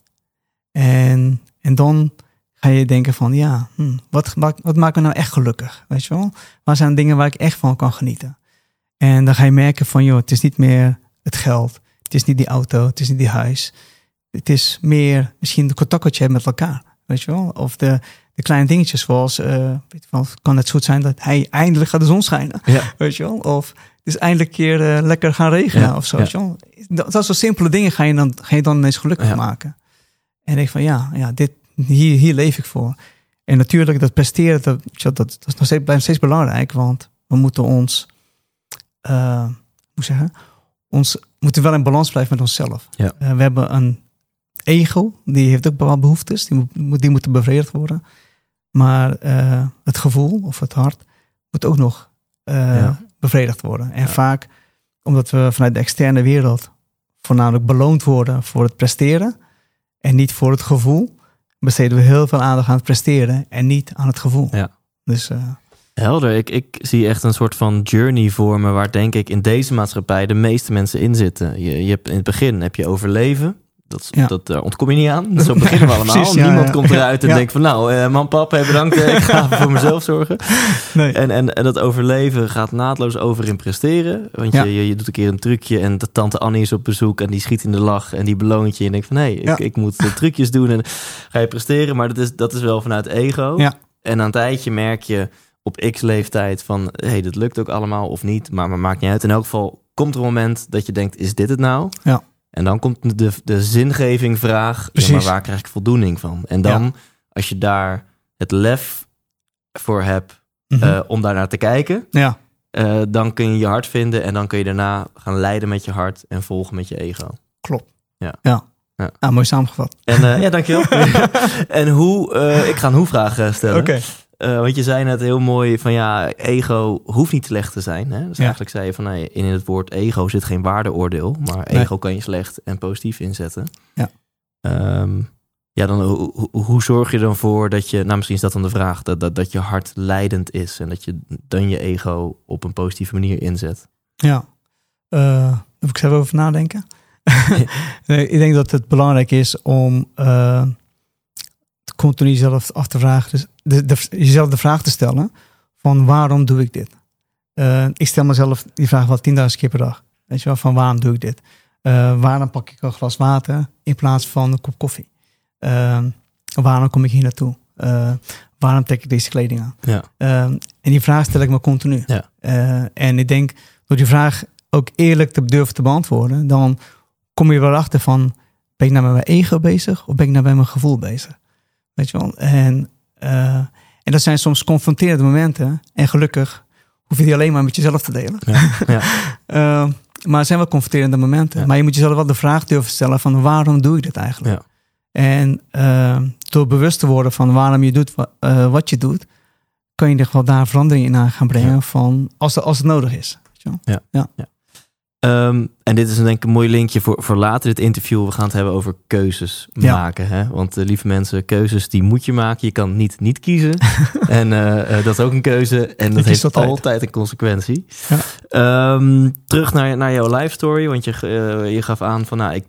En, en dan ga je denken van, ja, hm, wat, wat, wat maakt me nou echt gelukkig? Weet je wel? Waar zijn dingen waar ik echt van kan genieten? En dan ga je merken van, joh, het is niet meer het geld. Het is niet die auto, het is niet die huis. Het is meer misschien de contact wat je hebt met elkaar. Weet je wel? Of de, de kleine dingetjes zoals, eh, weet wel, het kan net zo goed zijn dat hij eindelijk gaat de zon schijnen. Ja. Weet je wel? Of het is eindelijk een keer eh, lekker gaan regenen Ja, of zo. ja. weet je wel? Dat, dat soort simpele dingen ga je dan, ga je dan ineens gelukkig maken. En ik denk van ja, ja dit, hier, hier leef ik voor. En natuurlijk, dat presteren, dat, dat, dat is nog steeds, blijft steeds belangrijk. Want we moeten ons, eh, hoe zeggen, ons moeten wel in balans blijven met onszelf. Ja. Eh, we hebben een ego, die heeft ook bepaalde behoeftes, die, moet, die moeten bevredigd worden. Maar eh, het gevoel of het hart moet ook nog Ja. bevredigd worden. En Ja. vaak, omdat we vanuit de externe wereld voornamelijk beloond worden voor het presteren en niet voor het gevoel, besteden we heel veel aandacht aan het presteren en niet aan het gevoel. Ja. Dus eh, Helder. Ik, ik zie echt een soort van journey voor me... waar denk ik in deze maatschappij de meeste mensen in zitten. Je, je hebt in het begin heb je overleven. Dat, Ja. dat daar ontkom je niet aan. Zo beginnen we allemaal. Precies, ja, Niemand ja. komt eruit en denkt van... nou, eh, man, pap, hey, bedankt. eh, ik ga voor mezelf zorgen. nee. En, en, en dat overleven gaat naadloos over in presteren. Want je, je, je doet een keer een trucje en de tante Annie is op bezoek... en die schiet in de lach en die beloont je. En denkt van, hé, hey, ik, ik moet de trucjes doen. En ga je presteren. Maar dat is, dat is wel vanuit ego. Ja. En na een tijdje merk je op x-leeftijd van... hé, hey, dat lukt ook allemaal of niet. Maar, maar maakt niet uit. In elk geval komt er een moment dat je denkt, is dit het nou? Ja. En dan komt de, de zingeving vraag, ja, maar waar krijg ik voldoening van? En dan, als je daar het lef voor hebt eh, om daar naar te kijken, ja, eh, dan kun je je hart vinden en dan kun je daarna gaan leiden met je hart en volgen met je ego. klopt. Ja. ja. Ja. Ah, mooi samengevat. En eh, ja, dankjewel. en hoe, ik ga een hoe-vraag eh, stellen. Oké. Eh, want je zei net heel mooi van ja, ego hoeft niet slecht te zijn. Hè? Dus Ja. eigenlijk zei je van nee, in het woord ego zit geen waardeoordeel, maar Nee. ego kan je slecht en positief inzetten. Ja. Ehm, ja, dan hoe, zorg je dan voor dat je, nou misschien is dat dan de vraag, dat, dat, dat je hart leidend is en dat je dan je ego op een positieve manier inzet. Ja. Eh daar moet ik zelf over nadenken. nee, ik denk dat het belangrijk is om eh, continu jezelf af te vragen. Dus de, de, jezelf de vraag te stellen van waarom doe ik dit? Eh, ik stel mezelf die vraag wel 10.000 keer per dag. Weet je wel, van waarom doe ik dit? Eh, waarom pak ik een glas water in plaats van een kop koffie? Eh, waarom kom ik hier naartoe? Waarom trek ik deze kleding aan? Ja. En die vraag stel ik me continu. Ja. En ik denk, door die vraag ook eerlijk te durven te beantwoorden, dan kom je wel achter van, ben ik nou met mijn ego bezig of ben ik nou met mijn gevoel bezig? Weet je wel? En, eh, en dat zijn soms confronterende momenten. En gelukkig hoef je die alleen maar met jezelf te delen. Ja. ja. Eh, maar het zijn wel confronterende momenten. Ja. Maar je moet jezelf wel de vraag durven stellen van waarom doe ik dit eigenlijk? Ja. En eh, door bewust te worden van waarom je doet wa- eh, wat je doet, kan je er wel daar verandering in aan gaan brengen Ja. van als, het- als het nodig is. Weet je wel? Ehm, en dit is denk ik een mooi linkje voor, voor later dit interview. We gaan het hebben over keuzes Ja. maken. Hè? Want eh, lieve mensen, keuzes die moet je maken. Je kan niet niet kiezen. en eh, eh, dat is ook een keuze. En dat heeft altijd. altijd. een consequentie. Ja. Ehm, terug naar, naar jouw life story. Want je, je gaf aan van, nou, ik,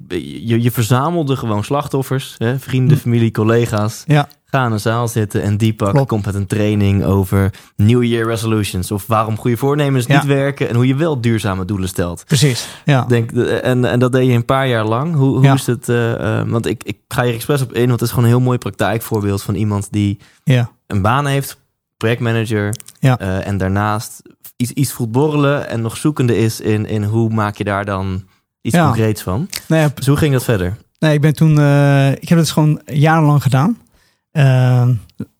je, je verzamelde gewoon slachtoffers. Hè? Vrienden, Hm. familie, collega's. Ja. Ga in een zaal zitten en Deepak Klopt. komt met een training over New Year resolutions. Of waarom goede voornemens Ja. niet werken. En hoe je wel duurzame doelen stelt. Precies. Ja. Denk, en, en dat deed je een paar jaar lang. Hoe, hoe Ja. is het? eh, eh, want ik, ik ga hier expres op in, want het is gewoon een heel mooi praktijkvoorbeeld van iemand die ja. een baan heeft, projectmanager, Ja. eh, en daarnaast iets, iets voelt borrelen en nog zoekende is in, in hoe maak je daar dan iets Ja. concreets van. Nee, Dus hoe ging dat verder? Nee, ik ben toen, eh, ik heb het gewoon jarenlang gedaan. Eh,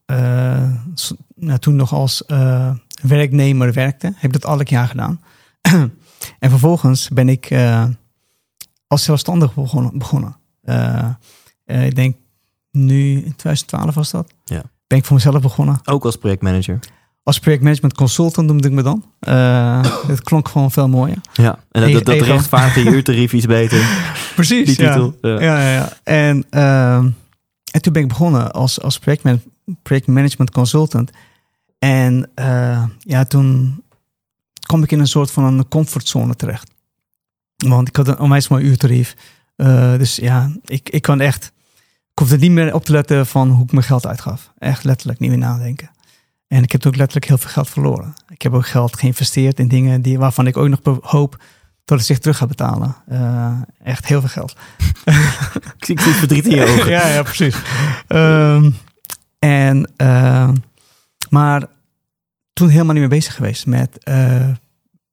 eh, nou, toen nog als eh, werknemer werkte, heb ik dat elk jaar gedaan. en vervolgens ben ik eh, als zelfstandig begonnen. begonnen. Ik denk nu in 2012 was dat. Ja. Ben ik voor mezelf begonnen. Ook als projectmanager. Als projectmanagement consultant noemde ik me dan. Eh het klonk gewoon veel mooier. Ja, en dat, dat, dat Ego. rechtvaardigt je uurtarief iets beter, Precies. die titel. Ja. Ja, ja, ja. En, ehm, en toen ben ik begonnen als, als projectman, projectmanagement consultant. En eh, ja, toen kwam ik in een soort van een comfortzone terecht. Want ik had een onwijs mooi uurtarief. Eh, dus ja, ik, ik kan echt... Ik hoefde niet meer op te letten van hoe ik mijn geld uitgaf. Echt letterlijk niet meer nadenken. En ik heb ook letterlijk heel veel geld verloren. Ik heb ook geld geïnvesteerd in dingen die, waarvan ik ook nog hoop dat het zich terug gaat betalen. Eh, echt heel veel geld. Ik zie verdriet in je ogen. ja, ja, precies. Ehm, en, ehm, maar toen helemaal niet meer bezig geweest met eh,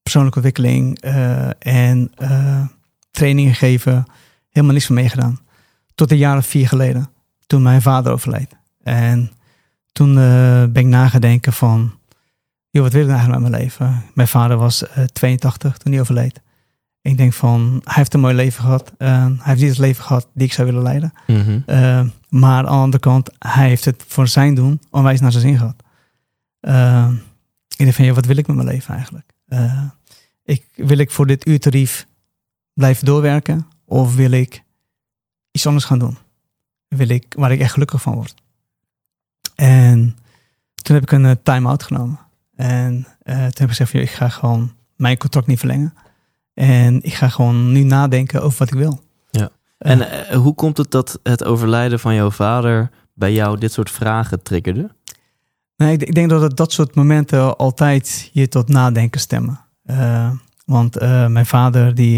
persoonlijke ontwikkeling eh, en trainingen geven. Helemaal niks van meegedaan. Tot een jaar of vier geleden, toen mijn vader overleed. En toen ben ik nagedenken van, joh, wat wil ik nou eigenlijk met mijn leven? Mijn vader was eh, 82 toen hij overleed. Ik denk van, hij heeft een mooi leven gehad. Eh, hij heeft niet het leven gehad die ik zou willen leiden. Mhm. Uh, maar aan de andere kant, hij heeft het voor zijn doen onwijs naar zijn zin gehad. Uh, ik denk van, ja, wat wil ik met mijn leven eigenlijk? Uh, ik, wil ik voor dit uurtarief blijven doorwerken? Of wil ik iets anders gaan doen? Wil ik, waar ik echt gelukkig van word? En toen heb ik een time-out genomen. En toen heb ik gezegd van, ja, ik ga gewoon mijn contract niet verlengen. En ik ga gewoon nu nadenken over wat ik wil. Ja. En uh, hoe komt het dat het overlijden van jouw vader bij jou dit soort vragen triggerde? Nee, ik, ik denk dat het dat soort momenten altijd je tot nadenken stemmen. Uh, want uh, mijn vader, die,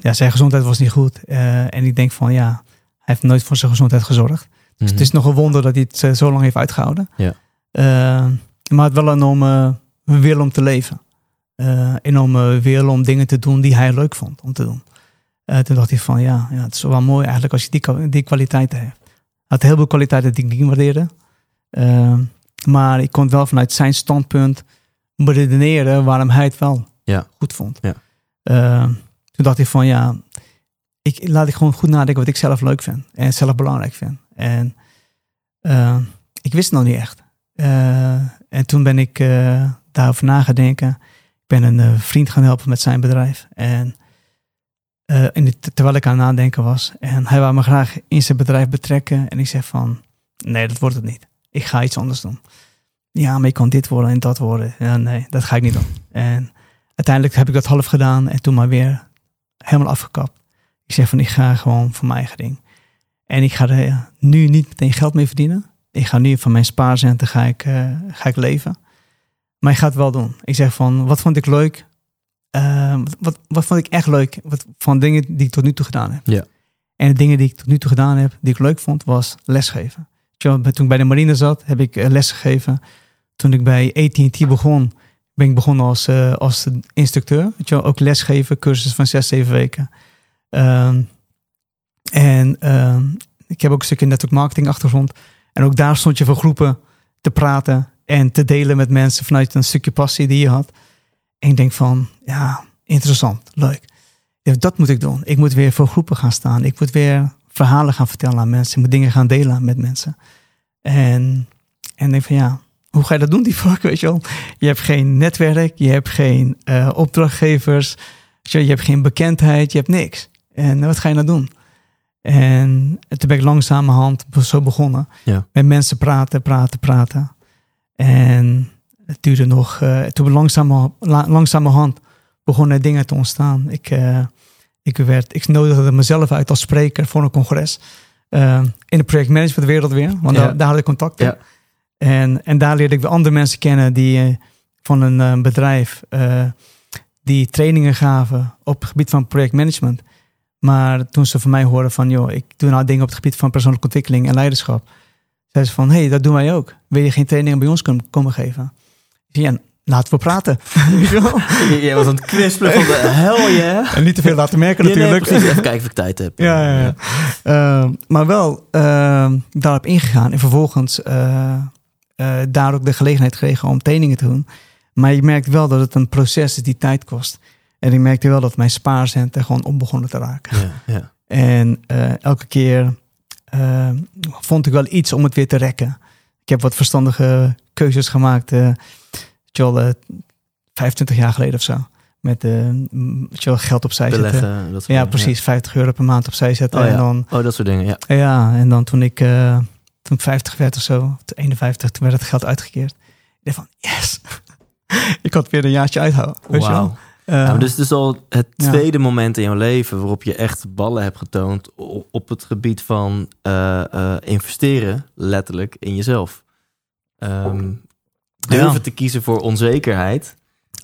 ja, zijn gezondheid was niet goed. en ik denk van ja, hij heeft nooit voor zijn gezondheid gezorgd. Dus Mhm. het is nog een wonder dat hij het zo lang heeft uitgehouden. Ja. maar het wel een enorme wil om te leven. Uh, enorme wil om dingen te doen die hij leuk vond om te doen. Uh, toen dacht hij van ja, ja, het is wel mooi eigenlijk als je die, die kwaliteiten hebt. Hij had heel veel kwaliteiten die ik niet waardeerde. Uh, maar ik kon wel vanuit zijn standpunt beredeneren waarom hij het wel ja. goed vond. Ja. Uh, toen dacht ik van ja, ik, laat ik gewoon goed nadenken wat ik zelf leuk vind en zelf belangrijk vind. En uh, ik wist het nog niet echt. Eh, en toen ben ik eh, daarover na gaan denken. Ben een eh, vriend gaan helpen met zijn bedrijf. En eh, in terwijl ik aan het nadenken was. En hij wou me graag in zijn bedrijf betrekken. En ik zeg van, nee, dat wordt het niet. Ik ga iets anders doen. Ja, maar ik kan dit worden en dat worden. Ja, nee, dat ga ik niet doen. En uiteindelijk heb ik dat half gedaan. En toen maar weer helemaal afgekapt. Ik zeg van, ik ga gewoon voor mijn eigen ding. En ik ga er eh, nu niet meteen geld mee verdienen. Ik ga nu van mijn spaarcenten ga ik, ga ik leven. Maar ik ga het wel doen. Ik zeg van, wat vond ik leuk? Eh, wat, wat vond ik echt leuk? Wat, van dingen die ik tot nu toe gedaan heb. Ja. En de dingen die ik tot nu toe gedaan heb, die ik leuk vond, was lesgeven. Toen ik bij de marine zat, heb ik eh, lesgegeven. Toen ik bij AT&T begon, ben ik begonnen als, eh, als instructeur. Weet je wel, ook lesgeven, cursus van zes, zeven weken. Ehm, en ehm, ik heb ook een stukje network marketing achtergrond. En ook daar stond je voor groepen te praten en te delen met mensen vanuit een stukje passie die je had. En ik denk van, ja, interessant, leuk. Dat moet ik doen. Ik moet weer voor groepen gaan staan. Ik moet weer verhalen gaan vertellen aan mensen. Ik moet dingen gaan delen met mensen. En, en denk van, ja, hoe ga je dat doen, die vak, weet je wel? Je hebt geen netwerk, je hebt geen eh, opdrachtgevers, je hebt geen bekendheid, je hebt niks. En wat ga je nou doen? En toen ben ik langzamerhand zo begonnen. Ja. Met mensen praten, praten, praten. En het duurde nog. eh, toen langzamer, la- langzamerhand begonnen dingen te ontstaan. Ik, eh, ik, werd, ik nodigde mezelf uit als spreker voor een congres. eh, in de projectmanagementwereld weer. Want Ja. daar, daar had ik contact. Ja. En, en daar leerde ik weer andere mensen kennen die van een bedrijf die trainingen gaven op het gebied van projectmanagement. Maar toen ze van mij hoorden van, joh, ik doe nou dingen op het gebied van persoonlijke ontwikkeling en leiderschap. Zeiden ze van, hé, hey, dat doen wij ook. Wil je geen trainingen bij ons kom- komen geven? Ik zei, Ja, laten we praten. Jij was aan het kwispelen van de hel, ja. en niet te veel laten merken Ja, nee, natuurlijk. Even kijken of ik tijd heb. Ja, ja, ja. Ehm, maar wel ehm, daarop ingegaan en vervolgens eh, eh, daar ook de gelegenheid gekregen om trainingen te doen. Maar je merkt wel dat het een proces is die tijd kost. En ik merkte wel dat mijn spaarcenten gewoon op begonnen te raken. Ja, ja. En eh, elke keer eh, vond ik wel iets om het weer te rekken. Ik heb wat verstandige keuzes gemaakt. eh, wel, eh, 25 jaar geleden of zo. Met eh, wel, geld opzij zetten. Dat Ja, precies. 50 euro per maand opzij zetten. Oh, ja. En dan, Oh, dat soort dingen, ja. ja, en dan toen ik, eh, toen ik 50 werd of zo, of 51, toen werd het geld uitgekeerd. Ik dacht van, yes! ik had weer een jaartje uithouden. Weet maar dus het is al het Ja. tweede moment in jouw leven waarop je echt ballen hebt getoond op het gebied van eh, eh, investeren, letterlijk, in jezelf. Ehm, durven Ja. te kiezen voor onzekerheid,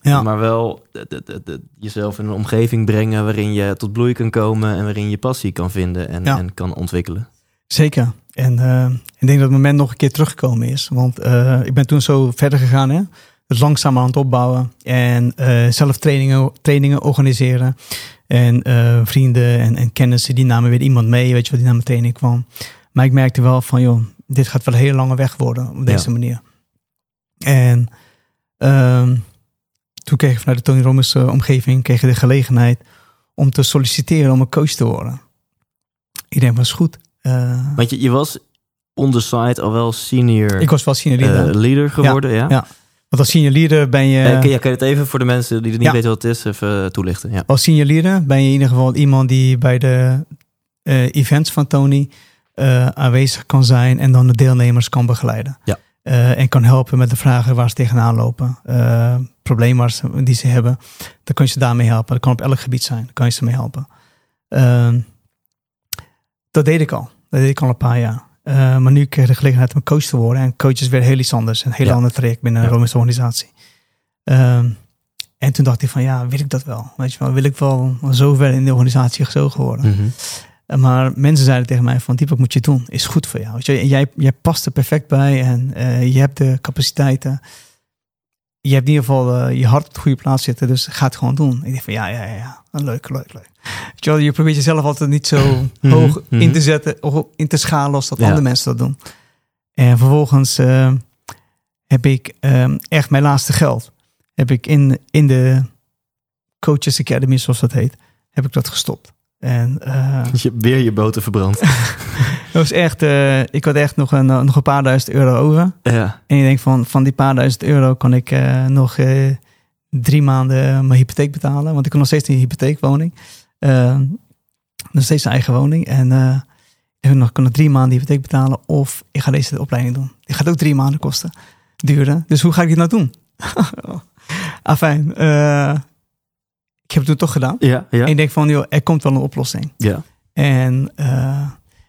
ja. maar wel de- de- de- de- jezelf in een omgeving brengen waarin je tot bloei kan komen en waarin je passie kan vinden en, en kan ontwikkelen. Zeker. En ik denk dat het moment nog een keer teruggekomen is. Want ik ben toen zo verder gegaan. Hè? Langzaam aan het opbouwen. En eh, zelf trainingen, trainingen organiseren. En eh, vrienden en, en kennissen, die namen weer iemand mee. Weet je wat, die naar mijn training kwam. Maar ik merkte wel van, joh, dit gaat wel een hele lange weg worden op deze Ja. manier. En ehm, toen kreeg ik vanuit de Tony Robbins eh, omgeving kreeg ik de gelegenheid om te solliciteren om een coach te worden. Ik denk, was goed. Want je, je was on the side al wel senior ik was wel senior leader. leader geworden, ja? ja. Want als leader ben je... Kun, ja, kun je het even voor de mensen die het niet Ja. weten wat het is, even eh, toelichten? Ja. Als leader ben je in ieder geval iemand die bij de eh, events van Tony eh, aanwezig kan zijn en dan de deelnemers kan begeleiden. Ja. En kan helpen met de vragen waar ze tegenaan lopen. problemen die ze hebben. Dan kun je ze daarmee helpen. Dat kan op elk gebied zijn. Dan kan je ze mee helpen. Ehm, dat deed ik al. Dat deed ik al een paar jaar. Eh, maar nu kreeg ik de gelegenheid om coach te worden. En coach is weer heel iets anders. Een heel Ja. ander traject binnen een Ja. Romeins organisatie. Ehm, en toen dacht ik van ja, wil ik dat wel? Weet je wel, wil ik wel zo ver in de organisatie gezogen worden? Eh, Maar mensen zeiden tegen mij van, Diepak moet je doen, is goed voor jou. Weet je, jij, jij past er perfect bij en eh, je hebt de capaciteiten. Je hebt in ieder geval eh, je hart op de goede plaats zitten, dus ga het gewoon doen. Ik dacht van, ja, ja, ja, ja. leuk, leuk, leuk. Weet je, wel, je probeert jezelf altijd niet zo Mhm, hoog mhm. in te zetten, of in te schalen als dat Ja. andere mensen dat doen. En vervolgens eh, heb ik eh, echt mijn laatste geld, heb ik in, in de Coaches Academy, zoals dat heet, heb ik dat gestopt. En eh, Je, weer je boter verbrand. het was echt, eh, ik had echt nog een, nog een paar duizend euro over. ja. En je denkt van, van die paar duizend euro kan ik eh, nog drie maanden mijn hypotheek betalen. Want ik kon nog steeds in een hypotheekwoning. Eh, nog steeds een eigen woning. En ik nog, kan nog drie maanden hypotheek betalen. Of ik ga deze opleiding doen. Die gaat ook drie maanden kosten. Duren. Dus hoe ga ik dit nou doen? Afijn. Heb het toen toch gedaan. Ja, ja. En ik denk van, joh, er komt wel een oplossing. ja. En eh,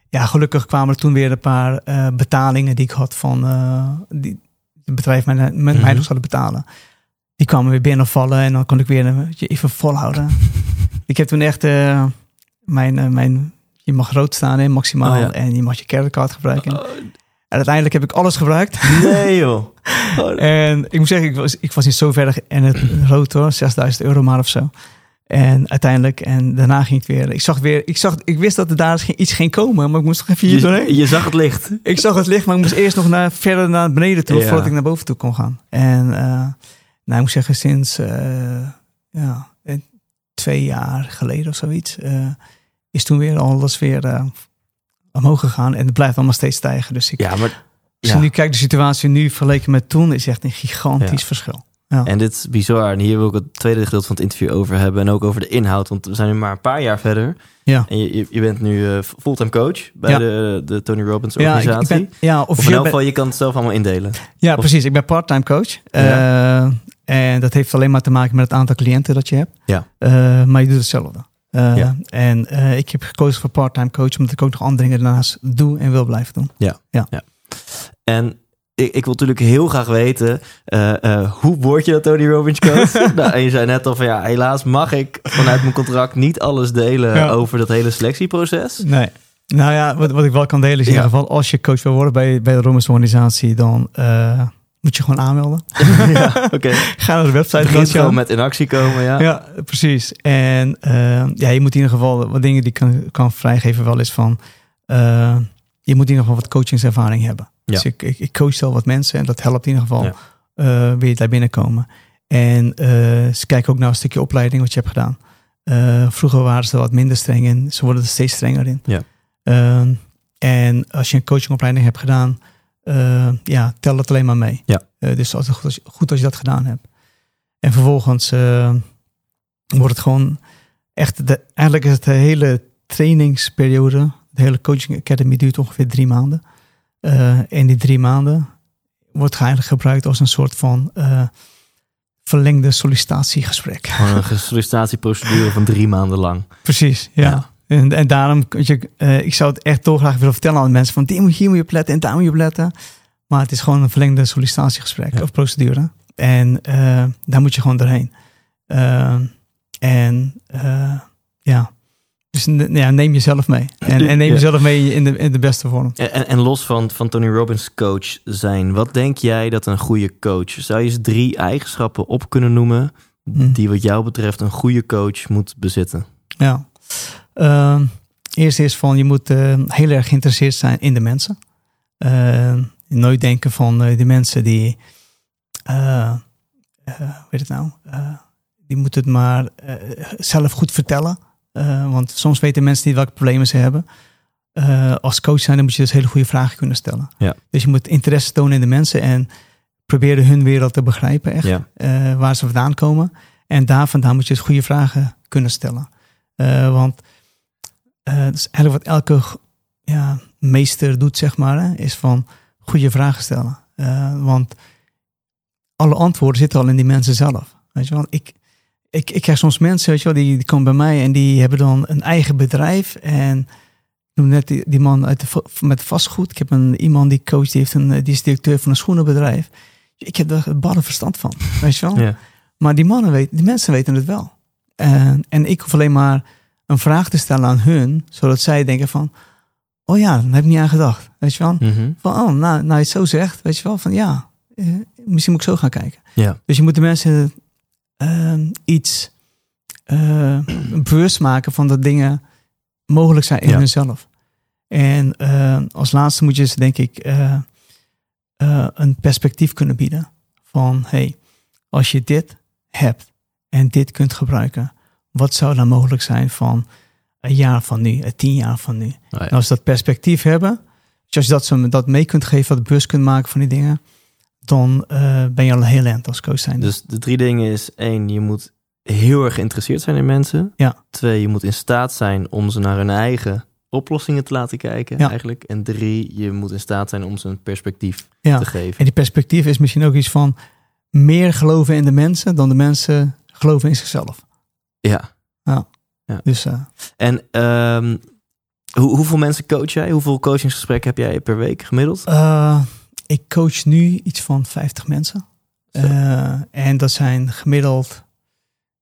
ja, gelukkig kwamen er toen weer een paar eh, betalingen die ik had van eh, die het bedrijf mij, met mij Mhm. nog zouden betalen. Die kwamen weer binnenvallen en dan kon ik weer een beetje even volhouden. ik heb toen echt mijn, mijn, je mag rood staan hè, maximaal Oh, ja. en je mag je creditcard gebruiken. En uiteindelijk heb ik alles gebruikt. Nee joh. Oh, En ik moet zeggen, ik was, ik was niet zo ver en het rood hoor, 6000 euro maar of zo. En uiteindelijk, en daarna ging het weer. Ik zag weer, ik, zag, ik wist dat er daar iets ging komen, maar ik moest nog even hier doorheen. je, zag het licht. Ik zag het licht, maar ik moest eerst nog naar, verder naar beneden toe, Ja. voordat ik naar boven toe kon gaan. En eh, nou, ik moet zeggen, sinds eh, ja, eh, twee jaar geleden of zoiets, is toen weer alles weer omhoog gegaan. En het blijft allemaal steeds stijgen. Dus ik, Ja, maar... als Ja. je nu kijkt, de situatie nu vergeleken met toen, is echt een gigantisch Ja. En dit is bizar. En hier wil ik het tweede gedeelte van het interview over hebben. En ook over de inhoud. Want we zijn nu maar een paar jaar verder. Ja. En je, je, bent nu eh, fulltime coach bij Ja. de, de Tony Robbins Ja, ik, organisatie. ik ben, ja, of in elk ben- geval, je kan het zelf allemaal indelen. ja, of- precies. Ik ben part-time coach. Ja. Eh, en dat heeft alleen maar te maken met het aantal cliënten dat je hebt. Ja. Eh, maar je doet hetzelfde. Ja. En ik heb gekozen voor part-time coach, omdat ik ook nog andere dingen daarnaast doe en wil blijven doen. En ik, ik wil natuurlijk heel graag weten, eh, eh, hoe word je dat Tony Robbins coach? nou, en je zei net al van ja, helaas mag ik vanuit mijn contract niet alles delen Ja. over dat hele selectieproces. Nee. Nou ja, wat, wat ik wel kan delen is in Ja. ieder geval, als je coach wil worden bij, bij de Romeinse organisatie, dan eh, moet je gewoon aanmelden. ja, oké. Ga naar de website. Je gewoon met in actie komen, ja. Ja, precies. En ja, je moet in ieder geval wat dingen die ik kan, kan vrijgeven wel is van... je moet in ieder geval wat coachingservaring hebben. Ja. Dus ik, ik, ik coach al wat mensen en dat helpt in ieder geval Ja. eh, weer daar binnenkomen. En eh, ze kijken ook naar een stukje opleiding wat je hebt gedaan. Eh, vroeger waren ze er wat minder streng in. Ze worden er steeds strenger in. Ja. Ehm, en als je een coachingopleiding hebt gedaan, ja, tel het alleen maar mee. Ja. Dus als, goed, als, goed als je dat gedaan hebt. En vervolgens wordt het gewoon echt, de, eigenlijk is het de hele trainingsperiode, de hele coaching academy duurt ongeveer drie maanden. Eh en die drie maanden wordt eigenlijk gebruikt als een soort van eh, verlengde sollicitatiegesprek. Gewoon een sollicitatieprocedure van drie maanden lang. Precies, ja. Ja. En, en daarom, je, eh, ik zou het echt dolgraag willen vertellen aan de mensen van die moet, hier moet je op letten en daar moet je op letten. Maar het is gewoon een verlengde sollicitatiegesprek Ja. of procedure. En daar moet je gewoon doorheen. Eh, en ja, dus ja, neem jezelf mee. En, en neem Ja. jezelf mee in de, in de beste vorm. En, en, en los van, van Tony Robbins coach zijn, wat denk jij dat een goede coach, zou je eens drie eigenschappen op kunnen noemen Hm. die wat jou betreft een goede coach moet bezitten? Ja. Ehm, eerst is van je moet eh, heel erg geïnteresseerd zijn in de mensen. Eh, nooit denken van eh, die mensen die, eh eh, het nou, Eh, die moeten het maar zelf goed vertellen. Eh, want soms weten mensen niet welke problemen ze hebben. Eh, als coach zijn, dan moet je dus hele goede vragen kunnen stellen. Ja. Dus je moet interesse tonen in de mensen en proberen hun wereld te begrijpen echt Ja, eh, waar ze vandaan komen. En daar vandaan moet je dus goede vragen kunnen stellen. Want dat is eigenlijk wat elke ja, meester doet, zeg maar, hè, is van goede vragen stellen. Want alle antwoorden zitten al in die mensen zelf. Weet je wel, ik, ik, ik krijg soms mensen, weet je wel, die, die komen bij mij en die hebben dan een eigen bedrijf. En ik noem net die, die man uit de, met vastgoed. Ik heb een, iemand die coach, die, heeft een, die is directeur van een schoenenbedrijf. Ik heb daar ballen verstand van, weet je wel. ja, Maar die mannen weten, die mensen weten het wel. En, en ik hoef alleen maar een vraag te stellen aan hun, zodat zij denken van, oh ja, daar heb ik niet aan gedacht. Weet je wel? Mhm. Van, oh, nou, nou je het zo zegt, weet je wel, van ja, eh, misschien moet ik zo gaan kijken. ja, Dus je moet de mensen eh, iets eh, bewust maken van dat dingen mogelijk zijn in Ja. hunzelf. En eh, als laatste moet je ze, denk ik, eh, een perspectief kunnen bieden. Van, hey, als je dit hebt en dit kunt gebruiken, wat zou dan mogelijk zijn van een jaar van nu, een tien jaar van nu. Oh ja. En als ze dat perspectief hebben, dus als je dat, zo, dat mee kunt geven, wat bewust kunt maken van die dingen, dan eh, ben je al een heel eind als coach zijn. Dus de drie dingen is: één, je moet heel erg geïnteresseerd zijn in mensen. Ja. Twee, je moet in staat zijn om ze naar hun eigen oplossingen te laten kijken, Ja. eigenlijk. En drie, je moet in staat zijn om ze een perspectief ja. te geven. En die perspectief is misschien ook iets van meer geloven in de mensen dan de mensen geloven in zichzelf. Ja. Dus eh, En ehm, hoe, hoeveel mensen coach jij? Hoeveel coachingsgesprekken heb jij per week gemiddeld? eh, ik coach nu iets van 50 mensen. Eh, en dat zijn gemiddeld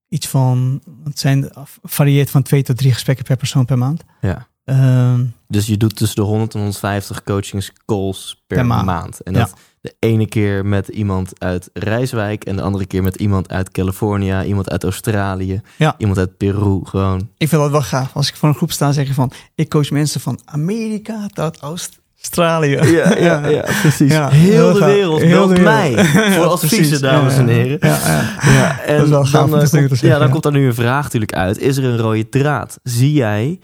iets van, het zijn varieert van twee tot drie gesprekken per persoon per maand. Ja. Ehm, Dus je doet tussen de 100 en 150 coachingscalls per, Per maand. maand. En Ja. dat de ene keer met iemand uit Rijswijk en de andere keer met iemand uit Californië, iemand uit Australië, Ja. iemand uit Peru. Gewoon. ik vind dat wel gaaf. Als ik voor een groep sta, zeg je van, ik coach mensen van Amerika tot Australië. precies. Ja, heel, heel de wereld Heel de mij wereld. voor Ja, adviezen, precies. dames Ja, en ja. heren. Ja, ja. Ja, en Dat is wel gaaf dan, komt, ja, dan ja. komt daar nu een vraag natuurlijk uit. Is er een rode draad? Zie jij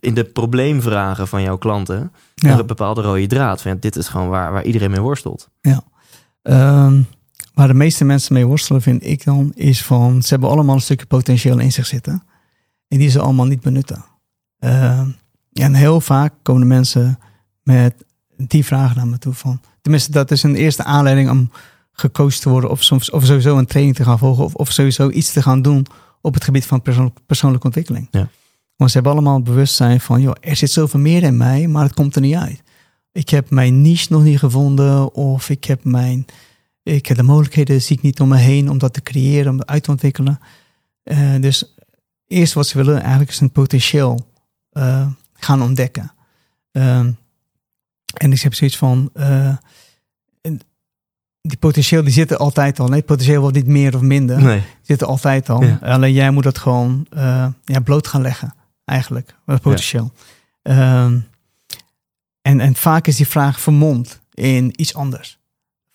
in de probleemvragen van jouw klanten Ja. een bepaalde rode draad? Van, ja, dit is gewoon waar, waar iedereen mee worstelt. Ehm, waar de meeste mensen mee worstelen, vind ik dan, is van ze hebben allemaal een stukje potentieel in zich zitten. En die ze allemaal niet benutten. Ehm, en heel vaak komen de mensen met die vragen naar me toe van. Tenminste, dat is een eerste aanleiding om gecoacht te worden. Of, soms, of sowieso een training te gaan volgen. Of, of sowieso iets te gaan doen op het gebied van persoon- persoonlijke ontwikkeling. Ja. Want ze hebben allemaal bewustzijn van, joh, er zit zoveel meer in mij, maar het komt er niet uit. Ik heb mijn niche nog niet gevonden. Of ik heb mijn ik heb de mogelijkheden zie ik niet om me heen om dat te creëren, om dat uit te ontwikkelen. Eh, dus eerst wat ze willen eigenlijk is een potentieel eh, gaan ontdekken. Ehm, en ik heb zoiets van, eh, die potentieel die zitten altijd al. Nee, potentieel wordt niet meer of minder. Nee. Die zitten altijd al. Ja. Alleen jij moet dat gewoon eh, ja, bloot gaan leggen, eigenlijk, dat potentieel. Ehm, en, en vaak is die vraag vermomd in iets anders.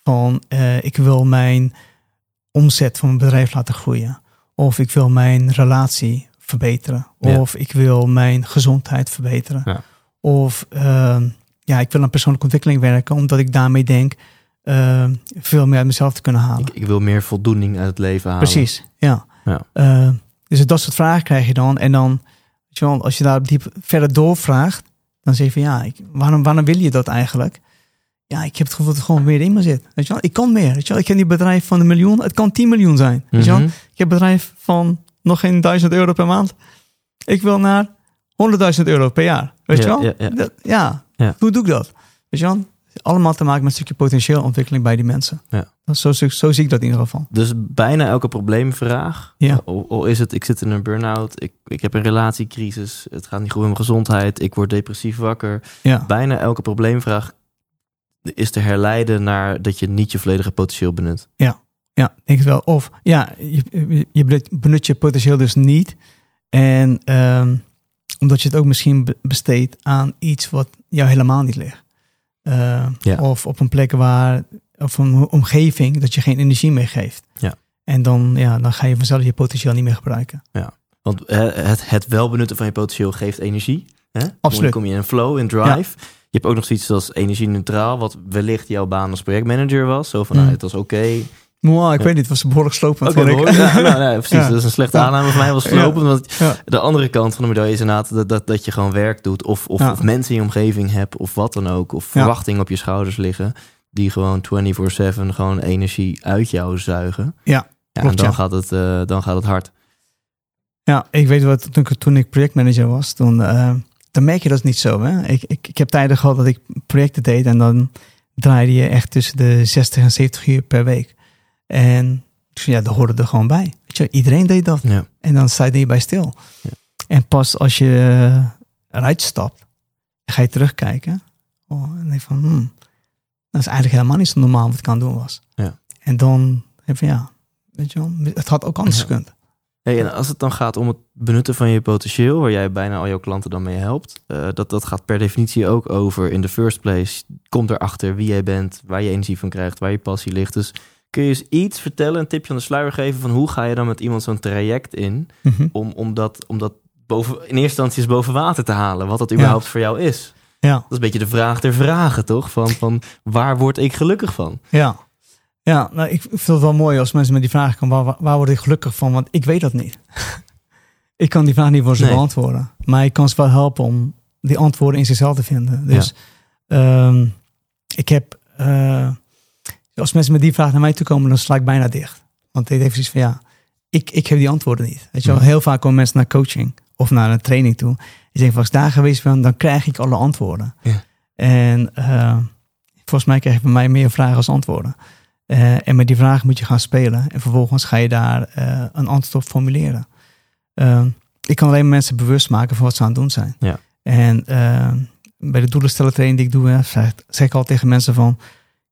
Van eh, ik wil mijn omzet van mijn bedrijf laten groeien. Of ik wil mijn relatie verbeteren. Ja. Of ik wil mijn gezondheid verbeteren. Of ehm, ja, ik wil aan persoonlijke ontwikkeling werken, omdat ik daarmee denk ehm, veel meer uit mezelf te kunnen halen. Ik, ik wil meer voldoening uit het leven halen. Precies, ja. Ja. Eh, dus dat soort vragen krijg je dan. En dan, je wel, als je daar diep verder doorvraagt, dan zeg je van ja, ik, waarom, waarom wil je dat eigenlijk? Ja, ik heb het gevoel dat het gewoon meer in me zit. Weet je wel, ik kan meer. Weet je wel, ik heb die bedrijf van een miljoen, het kan 10 miljoen zijn. Weet je wel, Mhm. ik heb een bedrijf van nog geen duizend euro per maand. Ik wil naar 100.000 euro per jaar. Weet Ja, je wel? ja, ja. Dat- ja. Ja. hoe doe ik dat? Weet je wel? Allemaal te maken met een stukje potentieel ontwikkeling bij die mensen. Ja. Dat, zo, zo, zo zie ik dat in ieder geval. Dus bijna elke probleemvraag, Ja. al is het ik zit in een burn-out, ik, ik heb een relatiecrisis, het gaat niet goed met mijn gezondheid, ik word depressief wakker. Ja. Bijna elke probleemvraag is te herleiden naar dat je niet je volledige potentieel benut. Ja, ik denk het wel. Of ja, je, je benut, benut je potentieel dus niet. En ehm, omdat je het ook misschien be- besteedt aan iets wat jou helemaal niet ligt. Eh, Ja. Of op een plek waar, of een omgeving dat je geen energie meer geeft. Ja. En dan, ja, dan ga je vanzelf je potentieel niet meer gebruiken. Want eh, het, het wel benutten van je potentieel geeft energie. Hè? Absoluut. Dan kom je in flow, in drive. Je hebt ook nog zoiets als energie-neutraal, wat wellicht jouw baan als projectmanager was. Zo van, Mm. nou, het was oké. Wow, ik Ja. weet niet, het was behoorlijk slopend. Oké, ik. ja, nou, nee, precies. Ja. Dat is een slechte aanname van mij, was slopend. Want de andere kant van de medaille is inderdaad dat, dat, dat je gewoon werk doet. Of, of, of mensen in je omgeving hebt, of wat dan ook. Of verwachtingen op je schouders liggen. Die gewoon 24-7 gewoon energie uit jou zuigen. Ja, ja klopt, en dan. Gaat het, eh, dan gaat het hard. Ja, ik weet wat, toen, ik- toen ik projectmanager was, toen, eh, dan merk je dat niet zo. Hè? Ik, ik, ik heb tijden gehad dat ik projecten deed en dan draaide je echt tussen de 60 en 70 uur per week. En dus ja, dat hoorde er gewoon bij. Weet je, iedereen deed dat. Ja. En dan sta je er niet bij stil. Ja. En pas als je eruit stapt, ga je terugkijken. Oh, en denk van, hmm, dat is eigenlijk helemaal niet zo normaal wat ik aan het doen was. Ja. En dan heb je, ja, weet je wel, het had ook anders gekund. Hey, en als het dan gaat om het benutten van je potentieel, waar jij bijna al jouw klanten dan mee helpt, eh, dat, dat gaat per definitie ook over in the first place. Komt erachter wie jij bent, waar je energie van krijgt, waar je passie ligt. Dus kun je eens iets vertellen, een tipje aan de sluier geven van hoe ga je dan met iemand zo'n traject in Mhm. om, om, dat, om dat boven, in eerste instantie is boven water te halen. Wat dat überhaupt voor jou is. Ja, Dat is een beetje de vraag der vragen, toch? Van, van waar word ik gelukkig van? ja. Ja, nou, ik vind het wel mooi als mensen met die vraag komen, waar, waar word ik gelukkig van? Want ik weet dat niet. ik kan die vraag niet voor ze Nee. beantwoorden. Maar ik kan ze wel helpen om die antwoorden in zichzelf te vinden. Dus ehm, ik heb, eh, als mensen met die vraag naar mij toe komen, dan sla ik bijna dicht. Want ik denk precies van ja, ik, ik heb die antwoorden niet. Weet je wel, Mhm. heel vaak komen mensen naar coaching of naar een training toe. Die zeggen van als ik daar geweest ben, dan krijg ik alle antwoorden. Ja. En eh, volgens mij krijg je bij mij meer vragen als antwoorden. Eh, en met die vragen moet je gaan spelen. En vervolgens ga je daar eh, een antwoord op formuleren. Eh, ik kan alleen mensen bewust maken van wat ze aan het doen zijn. Ja. En bij de doelenstellen training die ik doe, hè, zeg, zeg ik al tegen mensen van...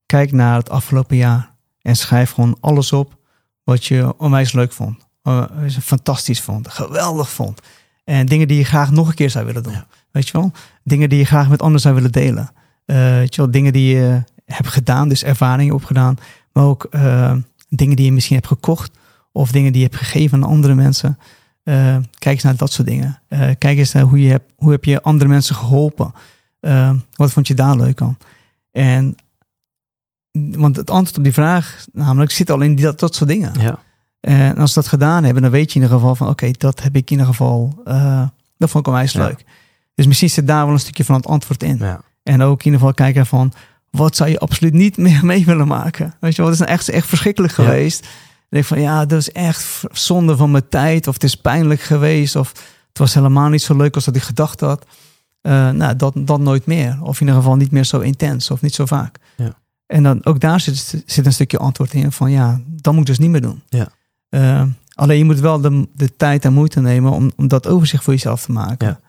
Kijk naar het afgelopen jaar. En schrijf gewoon alles op wat je onwijs leuk vond. eh, fantastisch vond. Geweldig vond. En dingen die je graag nog een keer zou willen doen. Ja. Weet je wel? Dingen die je graag met anderen zou willen delen. Eh, weet je wel? Dingen die je hebt gedaan, dus ervaringen opgedaan. Maar ook eh, dingen die je misschien hebt gekocht. Of dingen die je hebt gegeven aan andere mensen. Kijk eens naar dat soort dingen. Kijk eens naar hoe je hebt, hoe heb je andere mensen geholpen. Eh, wat vond je daar leuk aan? En want het antwoord op die vraag, namelijk, zit al in die, dat, dat soort dingen. Ja. En als ze dat gedaan hebben, dan weet je in ieder geval van, oké, dat heb ik in ieder geval, eh, dat vond ik onwijs Ja. leuk. Dus misschien zit daar wel een stukje van het antwoord in. ja. En ook in ieder geval kijken van, wat zou je absoluut niet meer mee willen maken? Weet je wel, dat is nou echt, echt verschrikkelijk Ja. geweest. Denk ik van, ja, dat is echt zonde van mijn tijd. Of het is pijnlijk geweest. Of het was helemaal niet zo leuk als dat ik gedacht had. Eh, nou, dat, dat nooit meer. Of in ieder geval niet meer zo intens. Of niet zo vaak. Ja. En dan ook daar zit, zit een stukje antwoord in van, ja, dat moet ik dus niet meer doen. Ja. Eh, alleen je moet wel de, de tijd en moeite nemen om, om dat overzicht voor jezelf te maken. Ja.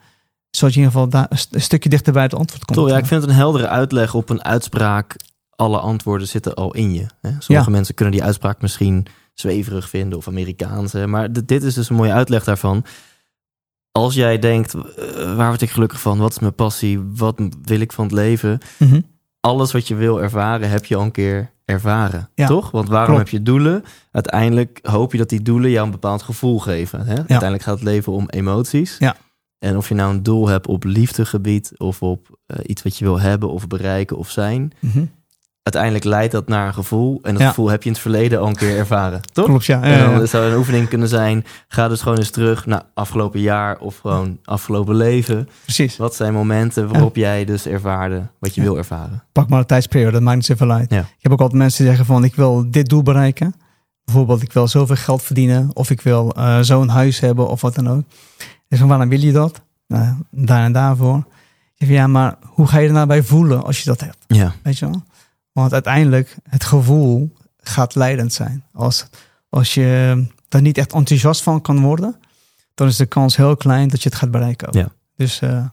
Zodat je in ieder geval daar een st- een stukje dichter bij het antwoord komt. Toch, ja, ik vind het een heldere uitleg op een uitspraak. Alle antwoorden zitten al in je. Hè? Sommige Ja. mensen kunnen die uitspraak misschien zweverig vinden of Amerikaans. Hè? Maar dit is dus een mooie uitleg daarvan. Als jij denkt, eh, waar word ik gelukkig van? Wat is mijn passie? Wat wil ik van het leven? Mhm. Alles wat je wil ervaren, heb je al een keer ervaren. Ja, Toch? Want waarom klopt. heb je doelen? Uiteindelijk hoop je dat die doelen jou een bepaald gevoel geven. Hè? Uiteindelijk gaat het leven om emoties. Ja. En of je nou een doel hebt op liefdegebied of op eh, iets wat je wil hebben of bereiken of zijn. Mhm. Uiteindelijk leidt dat naar een gevoel. En dat Ja. gevoel heb je in het verleden al een keer ervaren. Toch? Klopt, ja. En Ja, dan zou een oefening kunnen zijn. Ga dus gewoon eens terug naar afgelopen jaar of gewoon afgelopen leven. Precies. Wat zijn momenten waarop jij dus ervaarde wat je wil ervaren? Pak maar een tijdsperiode, dat maakt niet zoveel uit. Ja. Ik heb ook altijd mensen die zeggen van ik wil dit doel bereiken. Bijvoorbeeld ik wil zoveel geld verdienen of ik wil eh, zo'n huis hebben of wat dan ook. Dus van waarom wil je dat? Nou, daar en daarvoor. Ik zeg van, ja, maar hoe ga je er nou bij voelen als je dat hebt? Ja, Weet je wel? Want uiteindelijk, het gevoel gaat leidend zijn. Als, als je daar niet echt enthousiast van kan worden, dan is de kans heel klein dat je het gaat bereiken. ook. Ja. Dus eh,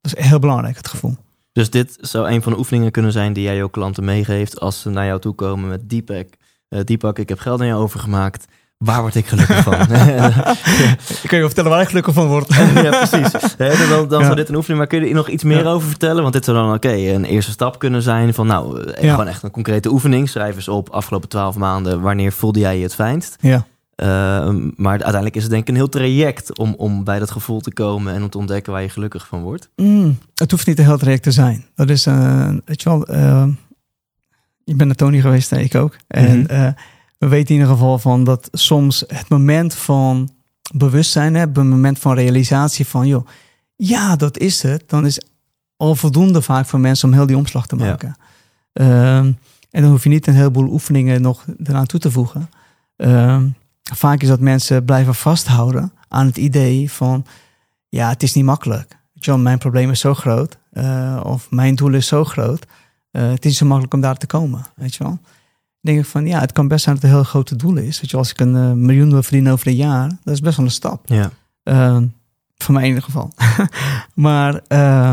dat is heel belangrijk, het gevoel. dus dit zou een van de oefeningen kunnen zijn die jij jouw klanten meegeeft als ze naar jou toe komen met Deepak. Eh Deepak, ik heb geld aan jou overgemaakt. Waar word ik gelukkig van? Ik kan je vertellen waar ik gelukkig van word. ja, precies. Dan dan Ja. zou dit een oefening, maar kun je er nog iets meer Ja. over vertellen? Want dit zou dan oké, een eerste stap kunnen zijn van nou, eh, Ja. gewoon echt een concrete oefening. Schrijf eens op, afgelopen twaalf maanden, wanneer voelde jij je het fijnst? Ja, Eh, maar uiteindelijk is het denk ik een heel traject om, om bij dat gevoel te komen en om te ontdekken waar je gelukkig van wordt. Mm, het hoeft niet een heel traject te zijn. Dat is, eh weet je wel, eh, ik ben naar Tony geweest, ik ook. En Mhm. eh, we weten in ieder geval van dat soms het moment van bewustzijn, hè, het moment van realisatie van, joh, ja, dat is het. Dan is al voldoende vaak voor mensen om heel die omslag te Ja. maken. Ehm, en dan hoef je niet een heleboel oefeningen nog eraan toe te voegen. Ehm, vaak is dat mensen blijven vasthouden aan het idee van, ja, het is niet makkelijk. Wel, mijn probleem is zo groot, eh, of mijn doel is zo groot. eh, het is zo makkelijk om daar te komen, weet je wel. Denk ik van, ja, het kan best zijn dat het een heel groot doel is. Weet je als ik een eh, miljoen wil verdienen over een jaar, dat is best wel een stap. Ja, Uh, voor mij in ieder geval. maar, eh,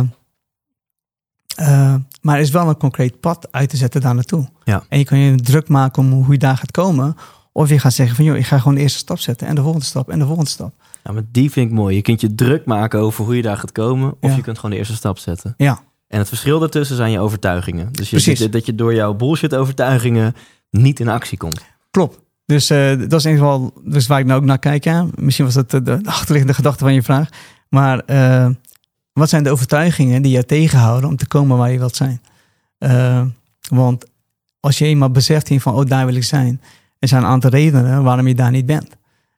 eh, maar er is wel een concreet pad uit te zetten daar naartoe. Ja. En je kan je druk maken om hoe je daar gaat komen. Of je gaat zeggen van, joh, ik ga gewoon de eerste stap zetten. En de volgende stap en de volgende stap. ja, maar die vind ik mooi. Je kunt je druk maken over hoe je daar gaat komen of Ja. je kunt gewoon de eerte stap zetten. Ja, En het verschil daartussen zijn je overtuigingen. Dus je Precies. ziet dat je door jouw bullshit overtuigingen niet in actie komt. klopt. Dus eh, dat is in ieder geval dus waar ik nou ook naar kijk. Ja. Misschien was dat de, de achterliggende gedachte van je vraag. Maar eh, wat zijn de overtuigingen die jou tegenhouden om te komen waar je wilt zijn? Eh, want als je eenmaal beseft in van, oh, daar wil ik zijn. Er zijn een aantal redenen waarom je daar niet bent.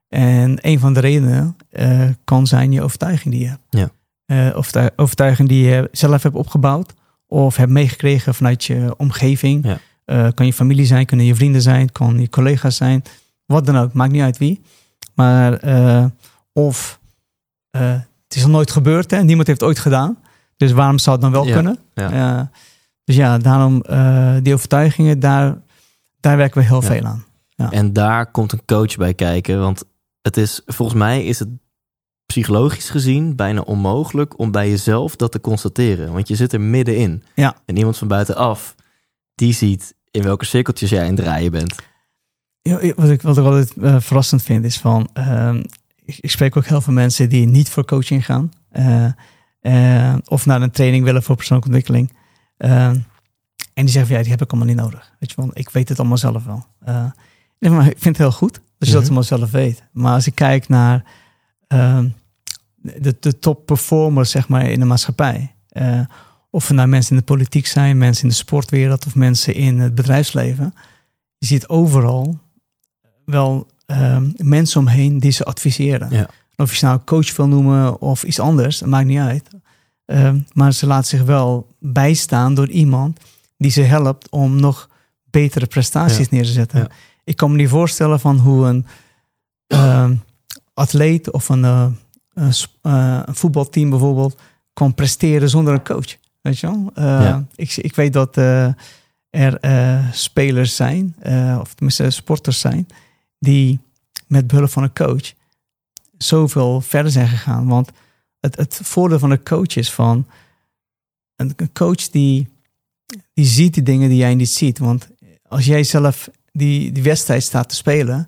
En een van de redenen eh, kan zijn je overtuiging die je hebt. Ja. Eh, overtu- overtuiging die je zelf hebt opgebouwd of hebt meegekregen vanuit je omgeving. Ja. Eh, kan je familie zijn, kunnen je vrienden zijn, kan je collega's zijn. Wat dan ook, maakt niet uit wie. Maar eh, of eh, het is nog nooit gebeurd hè, niemand heeft het ooit gedaan. Dus waarom zou het dan wel Ja, kunnen? ja. Dus ja, daarom die overtuigingen, daar, daar werken we heel Ja. veel aan. En daar komt een coach bij kijken. Want het is, volgens mij is het psychologisch gezien bijna onmogelijk om bij jezelf dat te constateren. Want je zit er middenin. Ja. En iemand van buitenaf, die ziet in welke cirkeltjes jij in het draaien bent. Ja, wat, ik, wat ik altijd eh, verrassend vind is van, ehm, ik, ik spreek ook heel veel mensen die niet voor coaching gaan. eh, eh, of naar een training willen voor persoonlijke ontwikkeling. Ehm, en die zeggen van, ja, die heb ik allemaal niet nodig. Weet je wel, ik weet het allemaal zelf wel. Ik maar ik vind het heel goed dat je Mhm. dat allemaal zelf weet. Maar als ik kijk naar ehm, de, de top performers zeg maar, in de maatschappij. Of er nou mensen in de politiek zijn, mensen in de sportwereld of mensen in het bedrijfsleven. Je ziet overal wel ehm, mensen omheen die ze adviseren. Ja. Of je ze nou coach wil noemen of iets anders, dat maakt niet uit. Ehm, maar ze laten zich wel bijstaan door iemand die ze helpt om nog betere prestaties Ja. neer te zetten. Ja. Ik kan me niet voorstellen van hoe een ehm, atleet of een, eh, een, eh, een voetbalteam bijvoorbeeld kan presteren zonder een coach. Weet je wel? Eh, Ja. ik, ik weet dat eh, er eh, spelers zijn, of tenminste sporters zijn, die met behulp van een coach zoveel verder zijn gegaan. Want het, het voordeel van een coach is van een, een coach die, die ziet die dingen die jij niet ziet. Want als jij zelf die, die wedstrijd staat te spelen,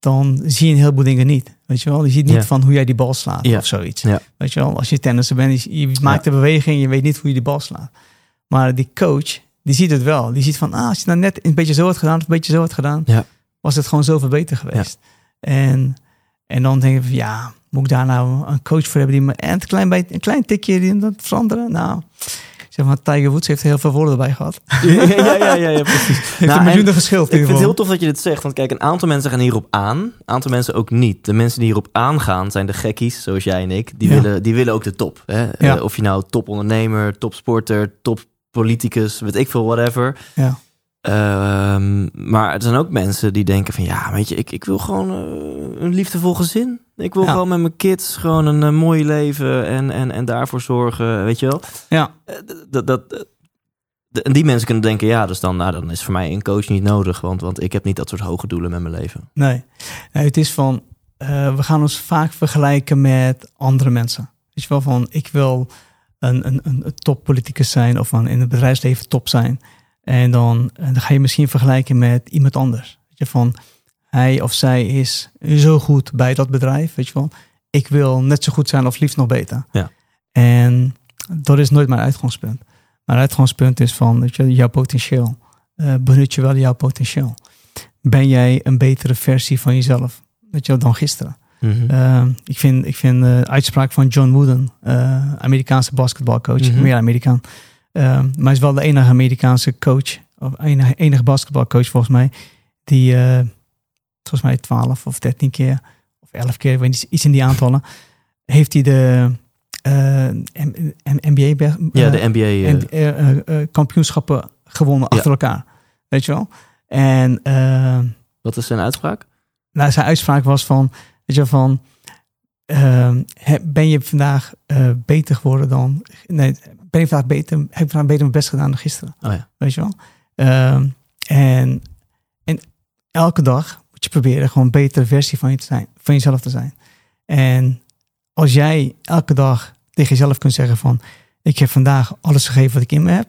dan zie je een heleboel dingen niet. Weet je wel? Je ziet niet Ja. van hoe jij die bal slaat Ja. of zoiets. Ja. Weet je wel? Als je tennisser bent, je, je maakt de beweging, je weet niet hoe je die bal slaat. Maar die coach, die ziet het wel. Die ziet van, ah, als je nou net een beetje zo had gedaan of een beetje zo had gedaan, was het gewoon zoveel beter geweest. En, en dan denk je van, ja, moet ik daar nou een coach voor hebben die me en een klein, beetje, een klein tikje die dat veranderen? Nou, zeg maar, Tiger Woods heeft heel veel woorden bij gehad. ja, ja, ja, ja, ja, precies. Heeft Nou, miljoenen geschild. Ik vind het heel tof dat je dit zegt. Want kijk, een aantal mensen gaan hierop aan. Een aantal mensen ook niet. De mensen die hierop aangaan zijn de gekkies, zoals jij en ik. Die, Ja. willen, die willen ook de top. Hè? Eh, of je nou topondernemer, topsporter, toppoliticus, weet ik veel, whatever. Ja. Ehm, maar er zijn ook mensen die denken van... Ja, weet je, ik, ik wil gewoon eh, een liefdevol gezin. Ik wil Ja. gewoon met mijn kids gewoon een, eh, mooi leven en, en, en daarvoor zorgen, weet je wel. Ja, Eh, dat, dat, die mensen kunnen denken, ja, dus dan, nou, dan is voor mij een coach niet nodig, want, want ik heb niet dat soort hoge doelen met mijn leven. nee. nee het is van, we gaan ons vaak vergelijken met andere mensen. Weet je wel, van ik wil een, een, een een toppoliticus zijn of van in het bedrijfsleven top zijn. En dan, en dan ga je misschien vergelijken met iemand anders. Weet je, van hij of zij is zo goed bij dat bedrijf. Weet je wel, ik wil net zo goed zijn of liefst nog beter. Ja. En dat is nooit mijn uitgangspunt. Mijn uitgangspunt is van weet je, jouw potentieel. Eh, benut je wel jouw potentieel. Ben jij een betere versie van jezelf weet je, dan gisteren? Mhm. Eh, ik vind, ik vind de uitspraak van John Wooden, eh, Amerikaanse basketbalcoach, Mhm. meer Amerikaan. Eh, maar hij is wel de enige Amerikaanse coach, of enige, enige basketbalcoach volgens mij, die eh, volgens mij 12 of 13 keer, of 11 keer, ik weet niet, iets in die aantallen, heeft hij de eh, NBA ja, eh, de NBA. en, kampioenschappen gewonnen Ja. achter elkaar. Weet je wel? En wat is zijn uitspraak? nou, zijn uitspraak was van, weet je wel, van, ehm, ben je vandaag beter geworden dan, nee, ben je vandaag beter, heb je vandaag beter mijn best gedaan dan gisteren, Oh ja. weet je wel? Ehm, en, en elke dag moet je proberen gewoon een betere versie van, je te zijn, van jezelf te zijn. En als jij elke dag tegen jezelf kunt zeggen van, ik heb vandaag alles gegeven wat ik in me heb,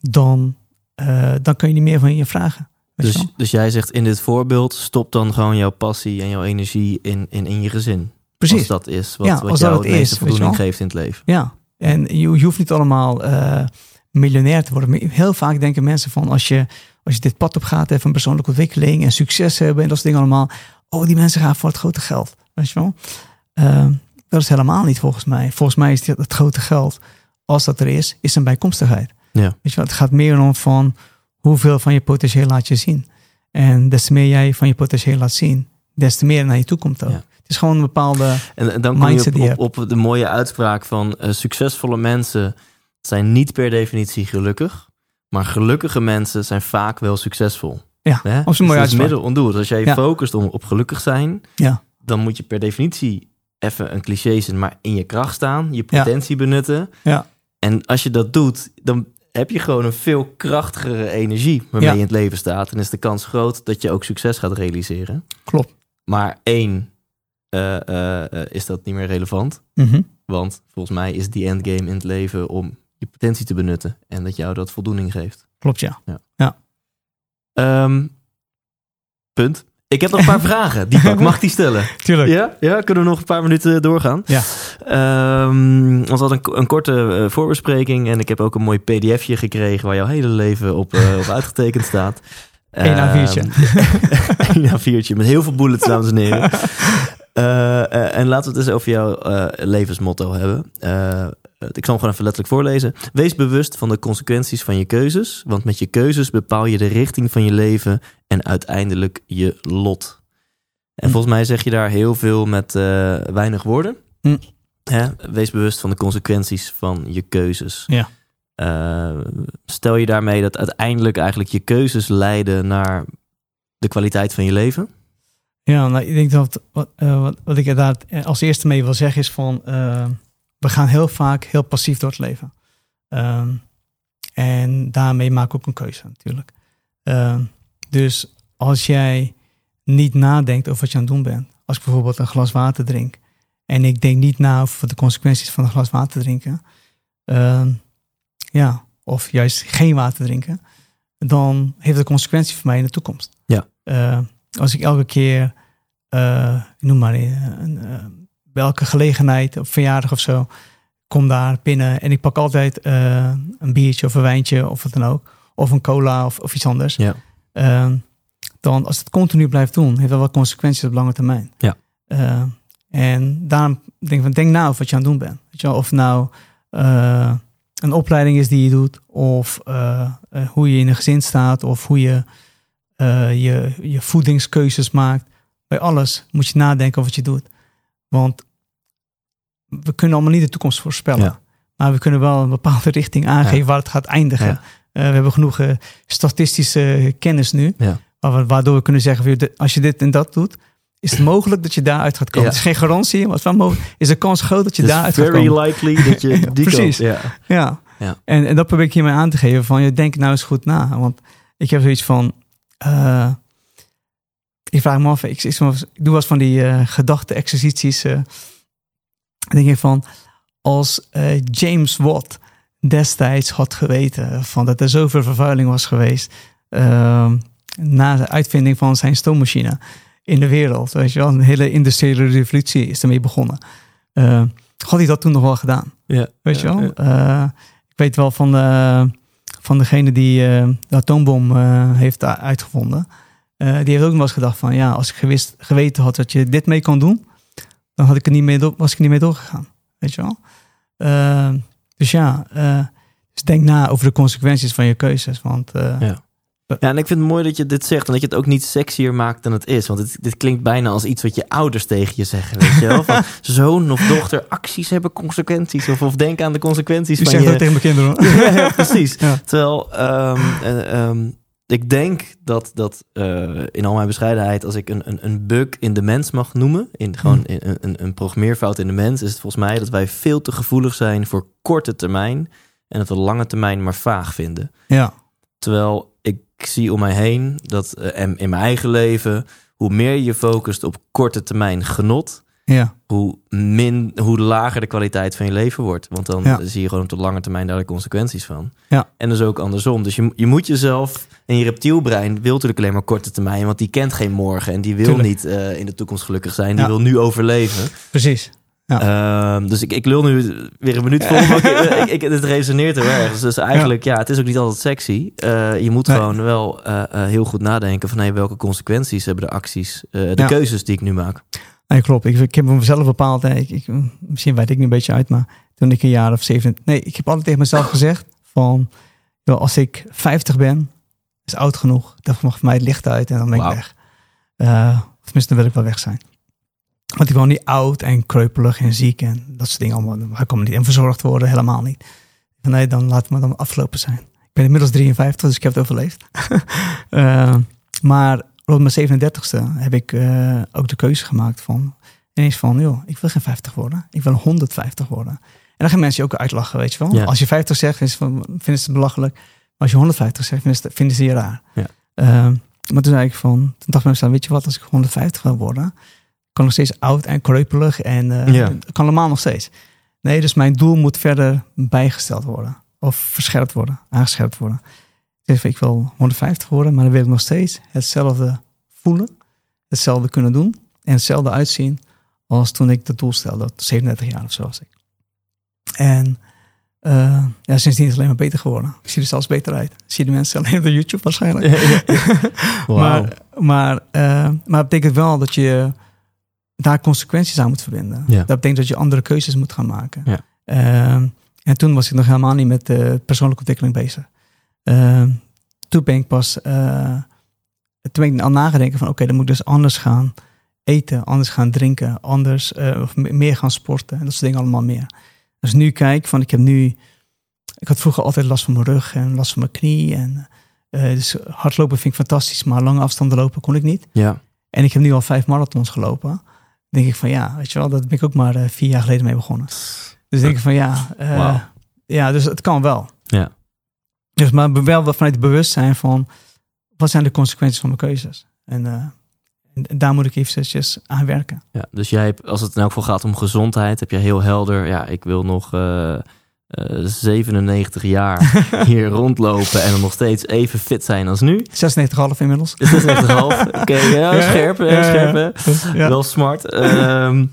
dan, eh, dan kun je niet meer van je vragen. Dus, dus jij zegt in dit voorbeeld, stop dan gewoon jouw passie en jouw energie in, in, in je gezin. Precies. Als dat is wat, Ja, wat jou het meeste voldoening geeft in het leven. Ja, en je, je hoeft niet allemaal eh, miljonair te worden. Heel vaak denken mensen van als je, als je dit pad op gaat, van persoonlijke ontwikkeling en succes hebben en dat soort dingen allemaal. Oh, die mensen gaan voor het grote geld. Weet je wel? Ehm, dat is helemaal niet volgens mij. Volgens mij is het, het grote geld, als dat er is, is een bijkomstigheid. Ja. Weet je wel, het gaat meer om van hoeveel van je potentieel laat je zien. En des te meer jij van je potentieel laat zien, des te meer naar je toe komt ook. Ja. Het is gewoon een bepaalde... En, dan kom je op, op, op de mooie uitspraak van eh, succesvolle mensen zijn niet per definitie gelukkig, maar gelukkige mensen zijn vaak wel succesvol. Ja, Hè? op Dus zo'n mooie uitspraak. middel ondoel. Dus als jij je Ja. focust om, op gelukkig zijn, Ja, dan moet je per definitie even een cliché zijn, maar in je kracht staan, je potentie benutten. ja, En als je dat doet, dan heb je gewoon een veel krachtigere energie waarmee je in het leven staat. En is de kans groot dat je ook succes gaat realiseren. klopt. Maar één, eh, eh, eh, is dat niet meer relevant. Mhm. Want volgens mij is die endgame in het leven om je potentie te benutten. En dat jou dat voldoening geeft. Klopt, ja. Ehm, punt. Ik heb nog een paar vragen. Die mag die stellen. Tuurlijk. Ja? ja, kunnen we nog een paar minuten doorgaan? Ja. Ehm, ons had een, een korte voorbespreking en ik heb ook een mooi pdfje gekregen waar jouw hele leven op, op uitgetekend staat. Eén A4'tje. Ehm, Een A4'tje met heel veel bullets, dames en heren. Eh, eh, en laten we het eens over jouw eh, levensmotto hebben. Ik zal hem gewoon even letterlijk voorlezen. Wees bewust van de consequenties van je keuzes, want met je keuzes bepaal je de richting van je leven en uiteindelijk je lot. En Hm. volgens mij zeg je daar heel veel met weinig woorden. Hm. Hè? Wees bewust van de consequenties van je keuzes. Ja. Stel je daarmee dat uiteindelijk eigenlijk je keuzes leiden naar de kwaliteit van je leven? Ja, nou, ik denk dat wat, eh, wat, wat ik inderdaad eh, als eerste mee wil zeggen is van... eh, we gaan heel vaak heel passief door het leven. Ehm, en daarmee maak ik ook een keuze natuurlijk. Ehm, dus als jij niet nadenkt over wat je aan het doen bent. Als ik bijvoorbeeld een glas water drink. En ik denk niet na over de consequenties van een glas water drinken. ehm, ja, of juist geen water drinken. Dan heeft dat consequenties voor mij in de toekomst. Ja. Als ik elke keer, eh, noem maar, eh, eh, welke gelegenheid, op verjaardag of zo, kom daar binnen en ik pak altijd een biertje of een wijntje of wat dan ook. Of een cola of, of iets anders. Ja. Ehm, dan als het continu blijft doen, heeft dat wel consequenties op lange termijn. Ja. En daarom denk ik van, denk na over wat je aan het doen bent. Weet je wel, of nou een opleiding is die je doet, of hoe je in een gezin staat, of hoe je eh, je, je voedingskeuzes maakt. Bij alles moet je nadenken over wat je doet. Want we kunnen allemaal niet de toekomst voorspellen. Ja. Maar we kunnen wel een bepaalde richting aangeven Ja. waar het gaat eindigen. Ja. Eh, we hebben genoeg eh, statistische kennis nu. Waardoor we kunnen zeggen, als je dit en dat doet, is het mogelijk dat je daaruit gaat komen. Het is geen garantie, maar het is, wel mogelijk, is de kans groot dat je daaruit gaat very likely dat je die Precies. Ja. Ja. En, en dat probeer ik hiermee aan te geven van, je denk nou eens goed na. Want ik heb zoiets van, eh, ik vraag me af, ik, doe wel eens van die eh gedachte-exercities. eh, dan denk ik van, als eh, James Watt destijds had geweten van dat er zoveel vervuiling was geweest eh, na de uitvinding van zijn stoommachine in de wereld, weet je wel, een hele industriële revolutie is ermee begonnen. Eh, had hij dat toen nog wel gedaan? Ja. Weet je wel? ja. Eh, ik weet wel van, de, van degene die eh, de atoombom eh, heeft uitgevonden. Eh, die heeft ook nog eens gedacht van, ja, als ik gewist, geweten had dat je dit mee kon doen, dan had ik er niet mee was ik niet mee doorgegaan. Weet je wel? Dus ja, dus denk na over de consequenties van je keuzes. Want Ja. Ja, en ik vind het mooi dat je dit zegt en dat je het ook niet sexier maakt dan het is. Want dit, dit klinkt bijna als iets wat je ouders tegen je zeggen, weet je wel? Van zoon of dochter, acties hebben consequenties. Of, of denk aan de consequenties van je... dat tegen mijn kinderen. ja, ja, precies. Ja. Terwijl ehm, eh, ehm, ik denk dat, dat eh, in al mijn bescheidenheid, als ik een, een, een bug in de mens mag noemen, in gewoon Hmm. een, een, een programmeerfout in de mens, is het volgens mij dat wij veel te gevoelig zijn voor korte termijn en dat we lange termijn maar vaag vinden. ja, Terwijl zie om mij heen dat eh, en in mijn eigen leven, hoe meer je focust op korte termijn genot, ja, hoe, min, hoe lager de kwaliteit van je leven wordt. Want dan Ja. zie je gewoon op de lange termijn daar de consequenties van. Ja. En dus ook andersom. Dus je, je moet jezelf, en je reptielbrein wil natuurlijk alleen maar korte termijn, want die kent geen morgen en die wil Tuurlijk. niet eh, in de toekomst gelukkig zijn. Die wil nu overleven. precies. Ehm, dus ik, ik lul nu weer een minuut vol, ik, het resoneert heel erg. Dus, eigenlijk, ja. het is ook niet altijd sexy. Eh, je moet Nee. gewoon wel eh, eh, heel goed nadenken van hey, welke consequenties hebben de acties, de Ja. keuzes die ik nu maak. Nee, klopt. Ik, ik heb mezelf bepaald. hè, Ik, ik, misschien weet ik nu een beetje uit, maar toen ik een jaar of zeven. Nee, ik heb altijd tegen mezelf gezegd: van joh, als ik 50 ben, is oud genoeg. Dan mag voor mij het licht uit en dan ben ik weg. Of tenminste, dan wil ik wel weg zijn. Want ik wil niet oud en kreupelig en ziek en dat soort dingen allemaal. Kan me niet in verzorgd worden, helemaal niet. Van, Nee, dan laat maar dan afgelopen zijn. Ik ben inmiddels 53, dus ik heb het overleefd. Eh, maar rond mijn 37ste heb ik eh, ook de keuze gemaakt van ineens van, joh, ik wil geen 50 worden. Ik wil 150 worden. En dan gaan mensen je ook uitlachen, weet je wel. Ja. Als je 50 zegt, is het van, vinden ze het belachelijk. Maar als je 150 zegt, vinden ze, vinden ze je raar. Ja. Eh, maar toen zei ik van, toen dacht ik mezelf, weet je wat, als ik 150 wil worden, kan nog steeds oud en kreupelig en Ja. kan allemaal nog steeds. Nee, dus mijn doel moet verder bijgesteld worden. Of verscherpt worden, aangescherpt worden. Ik ik wil 150 worden, maar dan wil ik nog steeds hetzelfde voelen, hetzelfde kunnen doen en hetzelfde uitzien als toen ik dat doel stelde, 37 jaar of zo was ik. En eh, ja, sindsdien is het alleen maar beter geworden. Ik zie er zelfs beter uit. Zie je de mensen alleen op de YouTube waarschijnlijk. Maar, maar, eh, maar het betekent wel dat je daar consequenties aan moet verbinden. Ja. Dat betekent dat je andere keuzes moet gaan maken. Ja. Ehm, en toen was ik nog helemaal niet met persoonlijke ontwikkeling bezig. Ehm, toen ben ik pas eh, toen ben ik al nagedenken van oké, dan moet ik dus anders gaan eten, anders gaan drinken, anders eh, of me- meer gaan sporten en dat soort dingen allemaal meer. Dus nu kijk van ik heb nu, ik had vroeger altijd last van mijn rug en last van mijn knie en eh, dus hardlopen vind ik fantastisch, maar lange afstanden lopen kon ik niet. Ja, En ik heb nu al vijf marathons gelopen. Denk ik van ja, weet je wel, dat ben ik ook maar eh, vier jaar geleden mee begonnen. Dus denk ik van ja, eh, ja, dus het kan wel. Ja. Dus maar wel vanuit het bewustzijn van wat zijn de consequenties van mijn keuzes. En, eh, en daar moet ik eventjes aan werken. ja. Dus jij hebt, als het in elk geval gaat om gezondheid, heb je heel helder, ja, ik wil nog eh, eh, 97 jaar hier rondlopen en dan nog steeds even fit zijn als nu. 96,5 inmiddels. 96,5. Oké, ja, scherp, hè, Ja, scherp, hè. Ja. Wel smart. Ehm,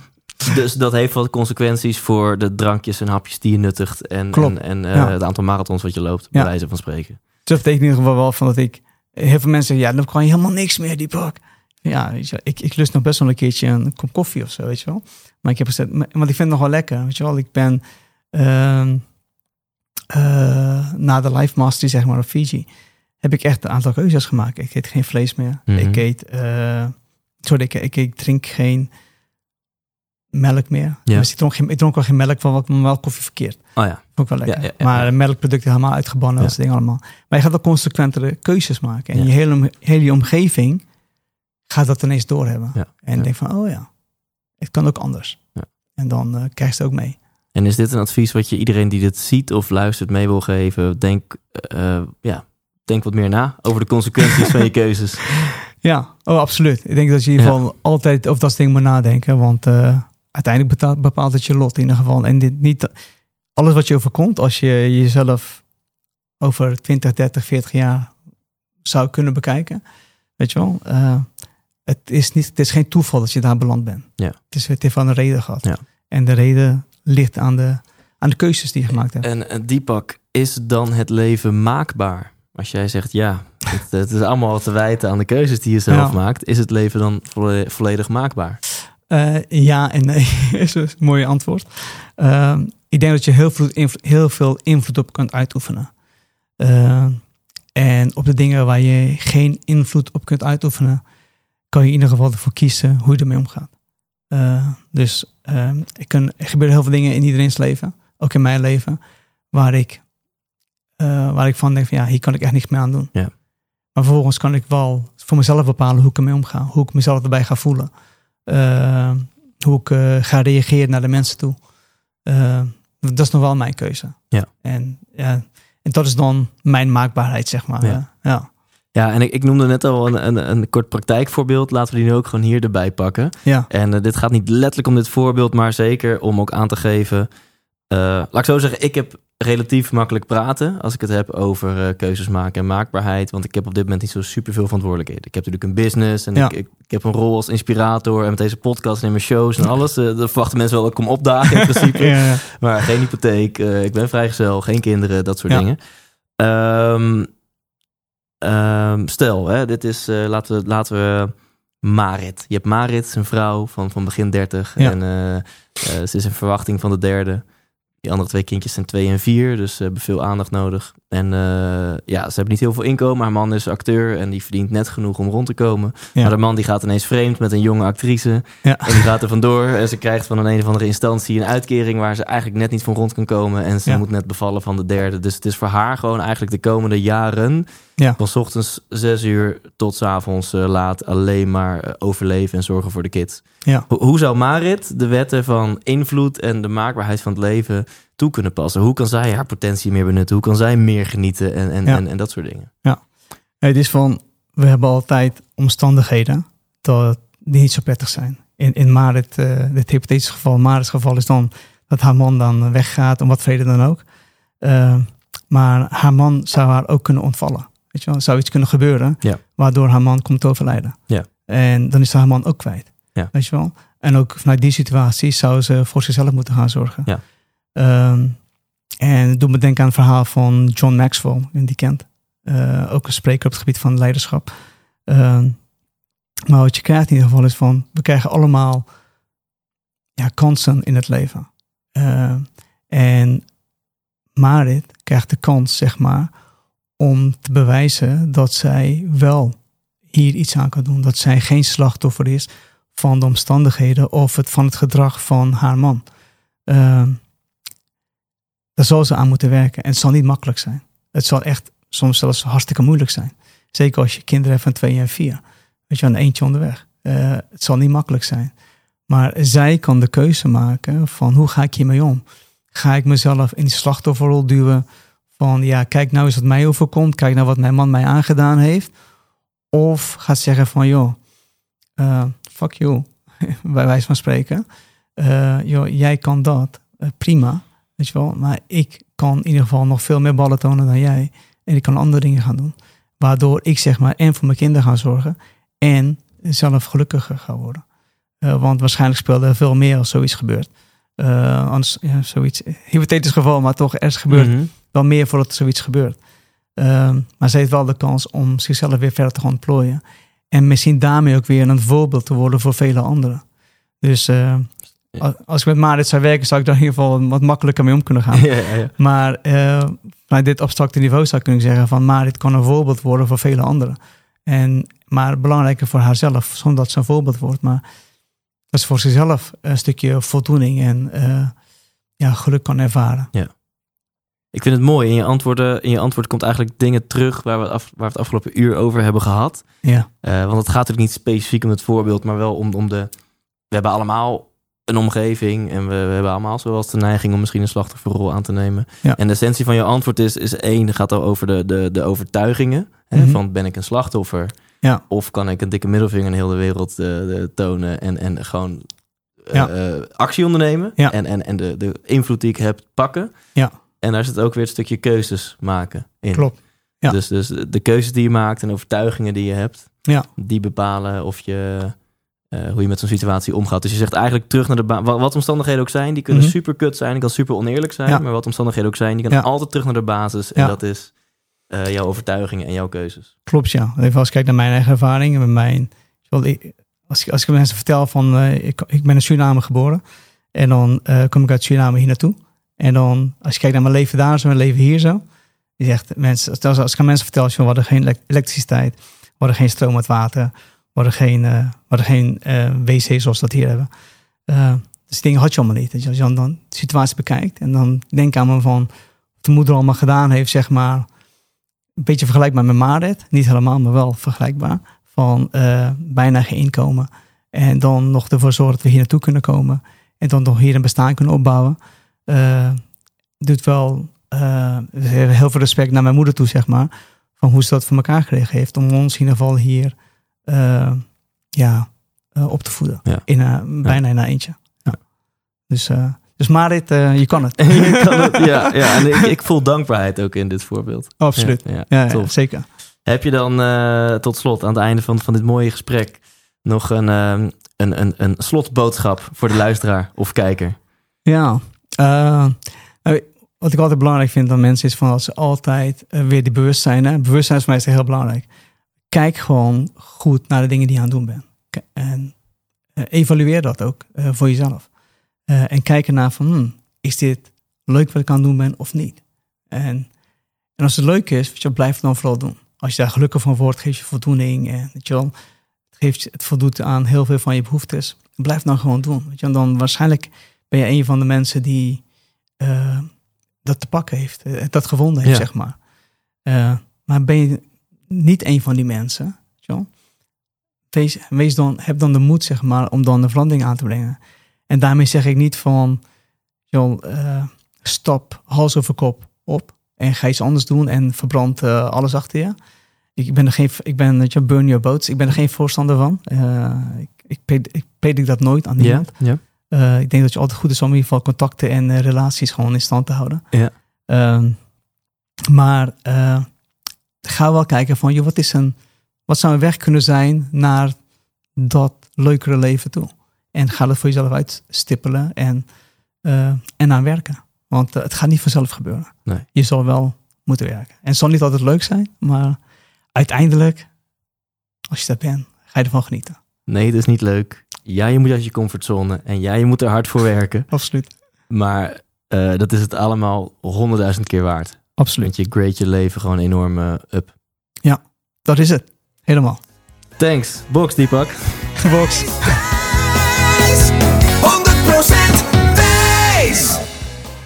dus dat heeft wat consequenties voor de drankjes en hapjes die je nuttigt. En, Klopt. en, en eh, het aantal marathons wat je loopt, bij wijze van spreken. Dus dat betekent in ieder geval wel van dat ik... Heel veel mensen zeggen, ja, dan kan je helemaal niks meer, die bak. Ja, weet je, wel, ik, ik lust nog best wel een keertje een kop koffie of zo, weet je wel. Maar ik heb gezegd, maar- want ik vind het nog wel lekker, weet je wel. Ik ben na de Life Mastery, zeg maar, op Fiji, heb ik echt een aantal keuzes gemaakt. Ik eet geen vlees meer. Mhm. Ik eet, eh, sorry, ik, ik, ik drink geen melk meer. Ja. Dus ik, dronk geen, ik dronk wel geen melk, van wat mijn koffie verkeerd. Oh ja, ik wel lekker. Ja, ja, ja, maar melkproducten helemaal uitgebannen, dat soort dingen allemaal. Maar je gaat ook consequentere keuzes maken. En je hele, hele omgeving gaat dat ineens doorhebben. En denk van, oh ja, het kan ook anders. Ja. En dan eh krijg je het ook mee. En is dit een advies wat je iedereen die dit ziet of luistert mee wil geven? Denk, eh, ja, denk wat meer na over de consequenties van je keuzes. Ja, oh, absoluut. Ik denk dat je in ieder Ja. geval altijd over dat dingen moet nadenken. Want eh, uiteindelijk betaalt, bepaalt het je lot in ieder geval. En dit, niet alles wat je overkomt, als je jezelf over 20, 30, 40 jaar zou kunnen bekijken. Weet je wel, eh, het, is niet, het is geen toeval dat je daar beland bent. Ja. Het, is, het heeft wel een reden gehad. Ja. En de reden ligt aan de, aan de keuzes die je gemaakt hebt. En eh, Deepak, is dan het leven maakbaar? Als jij zegt ja, het, het is allemaal te wijten aan de keuzes die je zelf Ja. maakt. Is het leven dan volle- volledig maakbaar? Eh, ja en nee, is een mooie antwoord. Ehm, ik denk dat je heel veel, invloed, heel veel invloed op kunt uitoefenen. Ehm, en op de dingen waar je geen invloed op kunt uitoefenen, kan je in ieder geval ervoor kiezen hoe je ermee omgaat. Eh, dus ehm, er, kunnen, er gebeuren heel veel dingen in iedereen's leven, ook in mijn leven, waar ik, eh, waar ik van denk van ja, hier kan ik echt niks mee aan doen. Ja. Maar vervolgens kan ik wel voor mezelf bepalen hoe ik ermee omga, hoe ik mezelf erbij ga voelen. Eh, hoe ik eh, ga reageren naar de mensen toe. Eh, dat is nog wel mijn keuze. Ja. En, ja, en dat is dan mijn maakbaarheid, zeg maar. Ja. Ja. Ja. En ik, ik noemde net al een, een, een kort praktijkvoorbeeld. Laten we die nu ook gewoon hier erbij pakken. ja. En eh, dit gaat niet letterlijk om dit voorbeeld, maar zeker om ook aan te geven. eh, laat ik zo zeggen, ik heb relatief makkelijk praten als ik het heb over eh, keuzes maken en maakbaarheid. Want ik heb op dit moment niet zo superveel verantwoordelijkheden. Ik heb natuurlijk een business en Ja. ik, ik, ik heb een rol als inspirator en met deze podcast en mijn shows en alles. eh dan verwachten mensen wel dat ik kom opdagen in principe. Ja. Maar geen hypotheek, ik ben vrijgezel, geen kinderen, dat soort Ja. dingen. Ehm, ehm, stel, hè, dit is, eh, laten, we, laten we Marit. Je hebt Marit, zijn vrouw van, van begin 30. Ja. En eh, eh, ze is in verwachting van de derde. Die andere twee kindjes zijn twee en vier, dus ze hebben veel aandacht nodig. En eh, ja, ze hebben niet heel veel inkomen. Haar man is acteur en die verdient net genoeg om rond te komen. Ja. Maar de man die gaat ineens vreemd met een jonge actrice. Ja. En die gaat er vandoor en ze krijgt van een een of andere instantie een uitkering waar ze eigenlijk net niet van rond kan komen. En ze Ja. moet net bevallen van de derde. Dus het is voor haar gewoon eigenlijk de komende jaren Ja. van 's ochtends zes uur tot 's avonds eh, laat alleen maar eh, overleven en zorgen voor de kids. Ho- hoe zou Marit de wetten van invloed en de maakbaarheid van het leven toe kunnen passen? Hoe kan zij haar potentie meer benutten? Hoe kan zij meer genieten en, en, Ja. en, en dat soort dingen? Het is van, we hebben altijd omstandigheden dat die niet zo prettig zijn. In, in Marit, eh dit hypothetische geval, Marit's geval is dan dat haar man dan weggaat, om wat reden dan ook. Eh, maar haar man zou haar ook kunnen ontvallen. Weet je wel, zou iets kunnen gebeuren, Ja. waardoor haar man komt overlijden. Ja. En dan is haar man ook kwijt. Ja. Weet je wel? En ook vanuit die situatie zou ze voor zichzelf moeten gaan zorgen. Ja. Ehm, en het doet me denken aan het verhaal van John Maxwell, en die kent. Eh, ook een spreker op het gebied van leiderschap. Ehm, maar wat je krijgt in ieder geval is van, we krijgen allemaal ja, kansen in het leven. Ehm, en Marit krijgt de kans, zeg maar, om te bewijzen dat zij wel hier iets aan kan doen. Dat zij geen slachtoffer is van de omstandigheden of het, van het gedrag van haar man. Daar zal ze aan moeten werken. En het zal niet makkelijk zijn. Het zal echt soms zelfs hartstikke moeilijk zijn. Zeker als je kinderen hebt van twee en vier. Weet je, een eentje onderweg. Eh, het zal niet makkelijk zijn. Maar zij kan de keuze maken van hoe ga ik hiermee om? Ga ik mezelf in die slachtofferrol duwen van ja, kijk nou eens wat mij overkomt. Kijk nou wat mijn man mij aangedaan heeft. Of gaat zeggen van joh, eh, fuck you, bij wijze van spreken. Eh, joh, jij kan dat, prima, weet je wel. Maar ik kan in ieder geval nog veel meer ballen tonen dan jij. En ik kan andere dingen gaan doen. Waardoor ik zeg maar en voor mijn kinderen ga zorgen. En zelf gelukkiger ga worden. Eh, want waarschijnlijk speelde er veel meer als zoiets gebeurt. Eh, anders, ja, zoiets, hypothetisch geval, maar toch, er is gebeurd Mhm. wel meer voordat zoiets gebeurt. Ehm, maar ze heeft wel de kans om zichzelf weer verder te gaan ontplooien. En misschien daarmee ook weer een voorbeeld te worden voor vele anderen. Dus als ik met Marit zou werken, zou ik daar in ieder geval wat makkelijker mee om kunnen gaan. ja, ja, ja. Maar vanuit dit abstracte niveau zou ik kunnen zeggen van Marit kan een voorbeeld worden voor vele anderen. En, maar belangrijker voor haarzelf, zonder dat ze een voorbeeld wordt. Maar dat ze voor zichzelf een stukje voldoening en eh, ja, geluk kan ervaren. Ik vind het mooi. In je, antwoorden, in je antwoord komt eigenlijk dingen terug waar we, af, waar we het afgelopen uur over hebben gehad. Ja, Eh, want het gaat natuurlijk niet specifiek om het voorbeeld, maar wel om, om de. We hebben allemaal een omgeving en we, we hebben allemaal zoals de neiging om misschien een slachtofferrol aan te nemen. Ja. En de essentie van je antwoord is, is één, gaat al over de, de, de overtuigingen. Hè, Mhm. Van ben ik een slachtoffer? Ja. Of kan ik een dikke middelvinger in heel de wereld eh, tonen en, en gewoon eh, Ja. eh, actie ondernemen? Ja. En, en, en de, de invloed die ik heb pakken. Ja. En daar zit ook weer het stukje keuzes maken in. klopt. Ja. Dus, dus de keuzes die je maakt en overtuigingen die je hebt, Ja. die bepalen of je, eh, hoe je met zo'n situatie omgaat. Dus je zegt eigenlijk terug naar de baan. Wat, wat omstandigheden ook zijn, die kunnen Mhm. super kut zijn, die kan super oneerlijk zijn. Ja. Maar wat omstandigheden ook zijn, die kan Ja. altijd terug naar de basis. En Ja. dat is eh, jouw overtuigingen en jouw keuzes. Klopt, ja. Even als ik kijk naar mijn eigen ervaring met mijn. Als ik, als ik mensen vertel van eh, ik, ik ben in Suriname geboren en dan kom ik uit Suriname hier naartoe. En dan als je kijkt naar mijn leven daar zo, mijn leven hier zo. Je zegt mensen, als, als ik aan mensen vertel, van, we hadden geen elek- elektriciteit, we hadden geen stroom met water, we hadden geen, eh, we geen eh, wc zoals we dat hier hebben. Eh, dus die dingen had je allemaal niet. Als je dan, de situatie bekijkt en dan denk aan me van wat de moeder allemaal gedaan heeft, zeg maar een beetje vergelijkbaar met Marit. Niet helemaal, maar wel vergelijkbaar. Van eh, bijna geen inkomen. En dan nog ervoor zorgen dat we hier naartoe kunnen komen. En dan nog hier een bestaan kunnen opbouwen. Eh, doet wel eh, heel veel respect naar mijn moeder toe, zeg maar. Van hoe ze dat voor elkaar gekregen heeft. Om ons in ieder geval hier eh, ja, eh, op te voeden. Ja. In, een- bijna in een eentje. Ja. Dus, eh, dus Marit, eh, je kan het. Je kan het, ja, ja, en ik, ik voel dankbaarheid ook in dit voorbeeld. Absoluut. Ja, zeker. Heb je dan eh, tot slot, aan het einde van, van dit mooie gesprek, nog een, ehm, een, een, een slotboodschap voor de luisteraar of kijker? Ja, eh, wat ik altijd belangrijk vind aan mensen is van dat ze altijd eh, weer die bewustzijn. Hè? Bewustzijn is voor mij is heel belangrijk. Kijk gewoon goed naar de dingen die je aan het doen bent. En eh, evalueer dat ook eh, voor jezelf. Eh, en kijk ernaar van, hmm, is dit leuk wat ik aan het doen ben of niet? En, en als het leuk is, je, blijf het dan vooral doen. Als je daar gelukkig van wordt, geeft je voldoening. En, weet je wel, het, geeft, het voldoet aan heel veel van je behoeftes. Blijf het dan gewoon doen. Weet je, dan waarschijnlijk ben je een van de mensen die dat te pakken heeft. dat gevonden heeft, Ja. zeg maar. Maar ben je niet een van die mensen? Wees, wees dan, heb dan de moed, zeg maar, om dan de verandering aan te brengen. En daarmee zeg ik niet van, joh, eh, stap hals over kop op en ga iets anders doen en verbrand eh, alles achter je. Ik ben er geen, ik ben, je, burn your boats. Ik ben er geen voorstander van. Eh, ik, ik, ik predik dat nooit aan niemand. Eh, ik denk dat je altijd goed is om in ieder geval contacten en relaties gewoon in stand te houden. Ehm, maar ga wel kijken van, joh, wat, is een, wat zou een weg kunnen zijn naar dat leukere leven toe? En ga dat voor jezelf uitstippelen en, eh, en aan werken. Want eh, het gaat niet vanzelf gebeuren. Nee. Je zal wel moeten werken. En het zal niet altijd leuk zijn, maar uiteindelijk, als je dat bent, ga je ervan genieten. Nee, dat is niet leuk. Ja, je moet uit je comfortzone. En ja, je moet er hard voor werken. Absoluut. Maar eh, dat is het allemaal honderdduizend keer waard. Absoluut. Want je grade je leven gewoon enorm eh, up. Dat is het. Helemaal. Thanks. Box, Deepak. Box.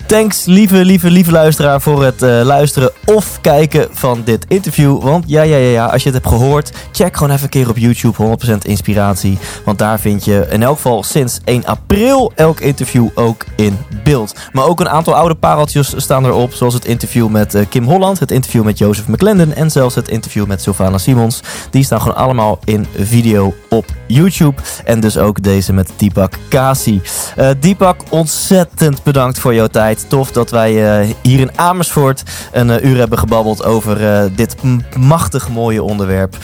Thanks, lieve, lieve, lieve luisteraar, voor het eh, luisteren of kijken van dit interview. Want ja, ja, ja, ja, als je het hebt gehoord, check gewoon even een keer op YouTube 100% inspiratie. Want daar vind je in elk geval sinds 1 april elk interview ook in beeld. Maar ook een aantal oude pareltjes staan erop, zoals het interview met eh, Kim Holland, het interview met Jozef McClendon en zelfs het interview met Sylvana Simons. Die staan gewoon allemaal in video op YouTube. En dus ook deze met Deepak Kasi. Eh Deepak, ontzettend bedankt voor jouw tijd. Tof dat wij eh, hier in Amersfoort een eh, uur hebben gebabbeld over eh, dit machtig mooie onderwerp.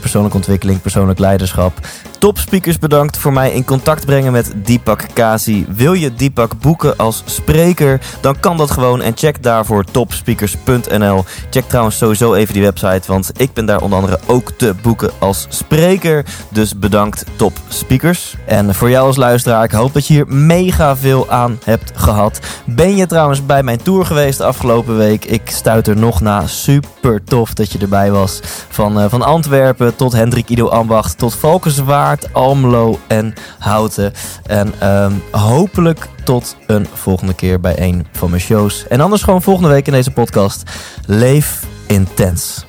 Persoonlijke ontwikkeling, persoonlijk leiderschap. Topspeakers bedankt voor mij in contact brengen met Deepak Kasi. Wil je Deepak boeken als spreker? Dan kan dat gewoon en check daarvoor topspeakers.nl. Check trouwens sowieso even die website, want ik ben daar onder andere ook te boeken als spreker. Dus bedankt Top Speakers. En voor jou als luisteraar, ik hoop dat je hier mega veel aan hebt gehad. Ben je trouwens bij mijn tour geweest de afgelopen week? Ik stuit er nog na. Super tof dat je erbij was. Van, eh, van Antwerpen tot Hendrik Ido Ambacht, tot Valkenswaard, Almelo en Houten. En ehm, hopelijk tot een volgende keer bij een van mijn shows. En anders gewoon volgende week in deze podcast. Leef intens.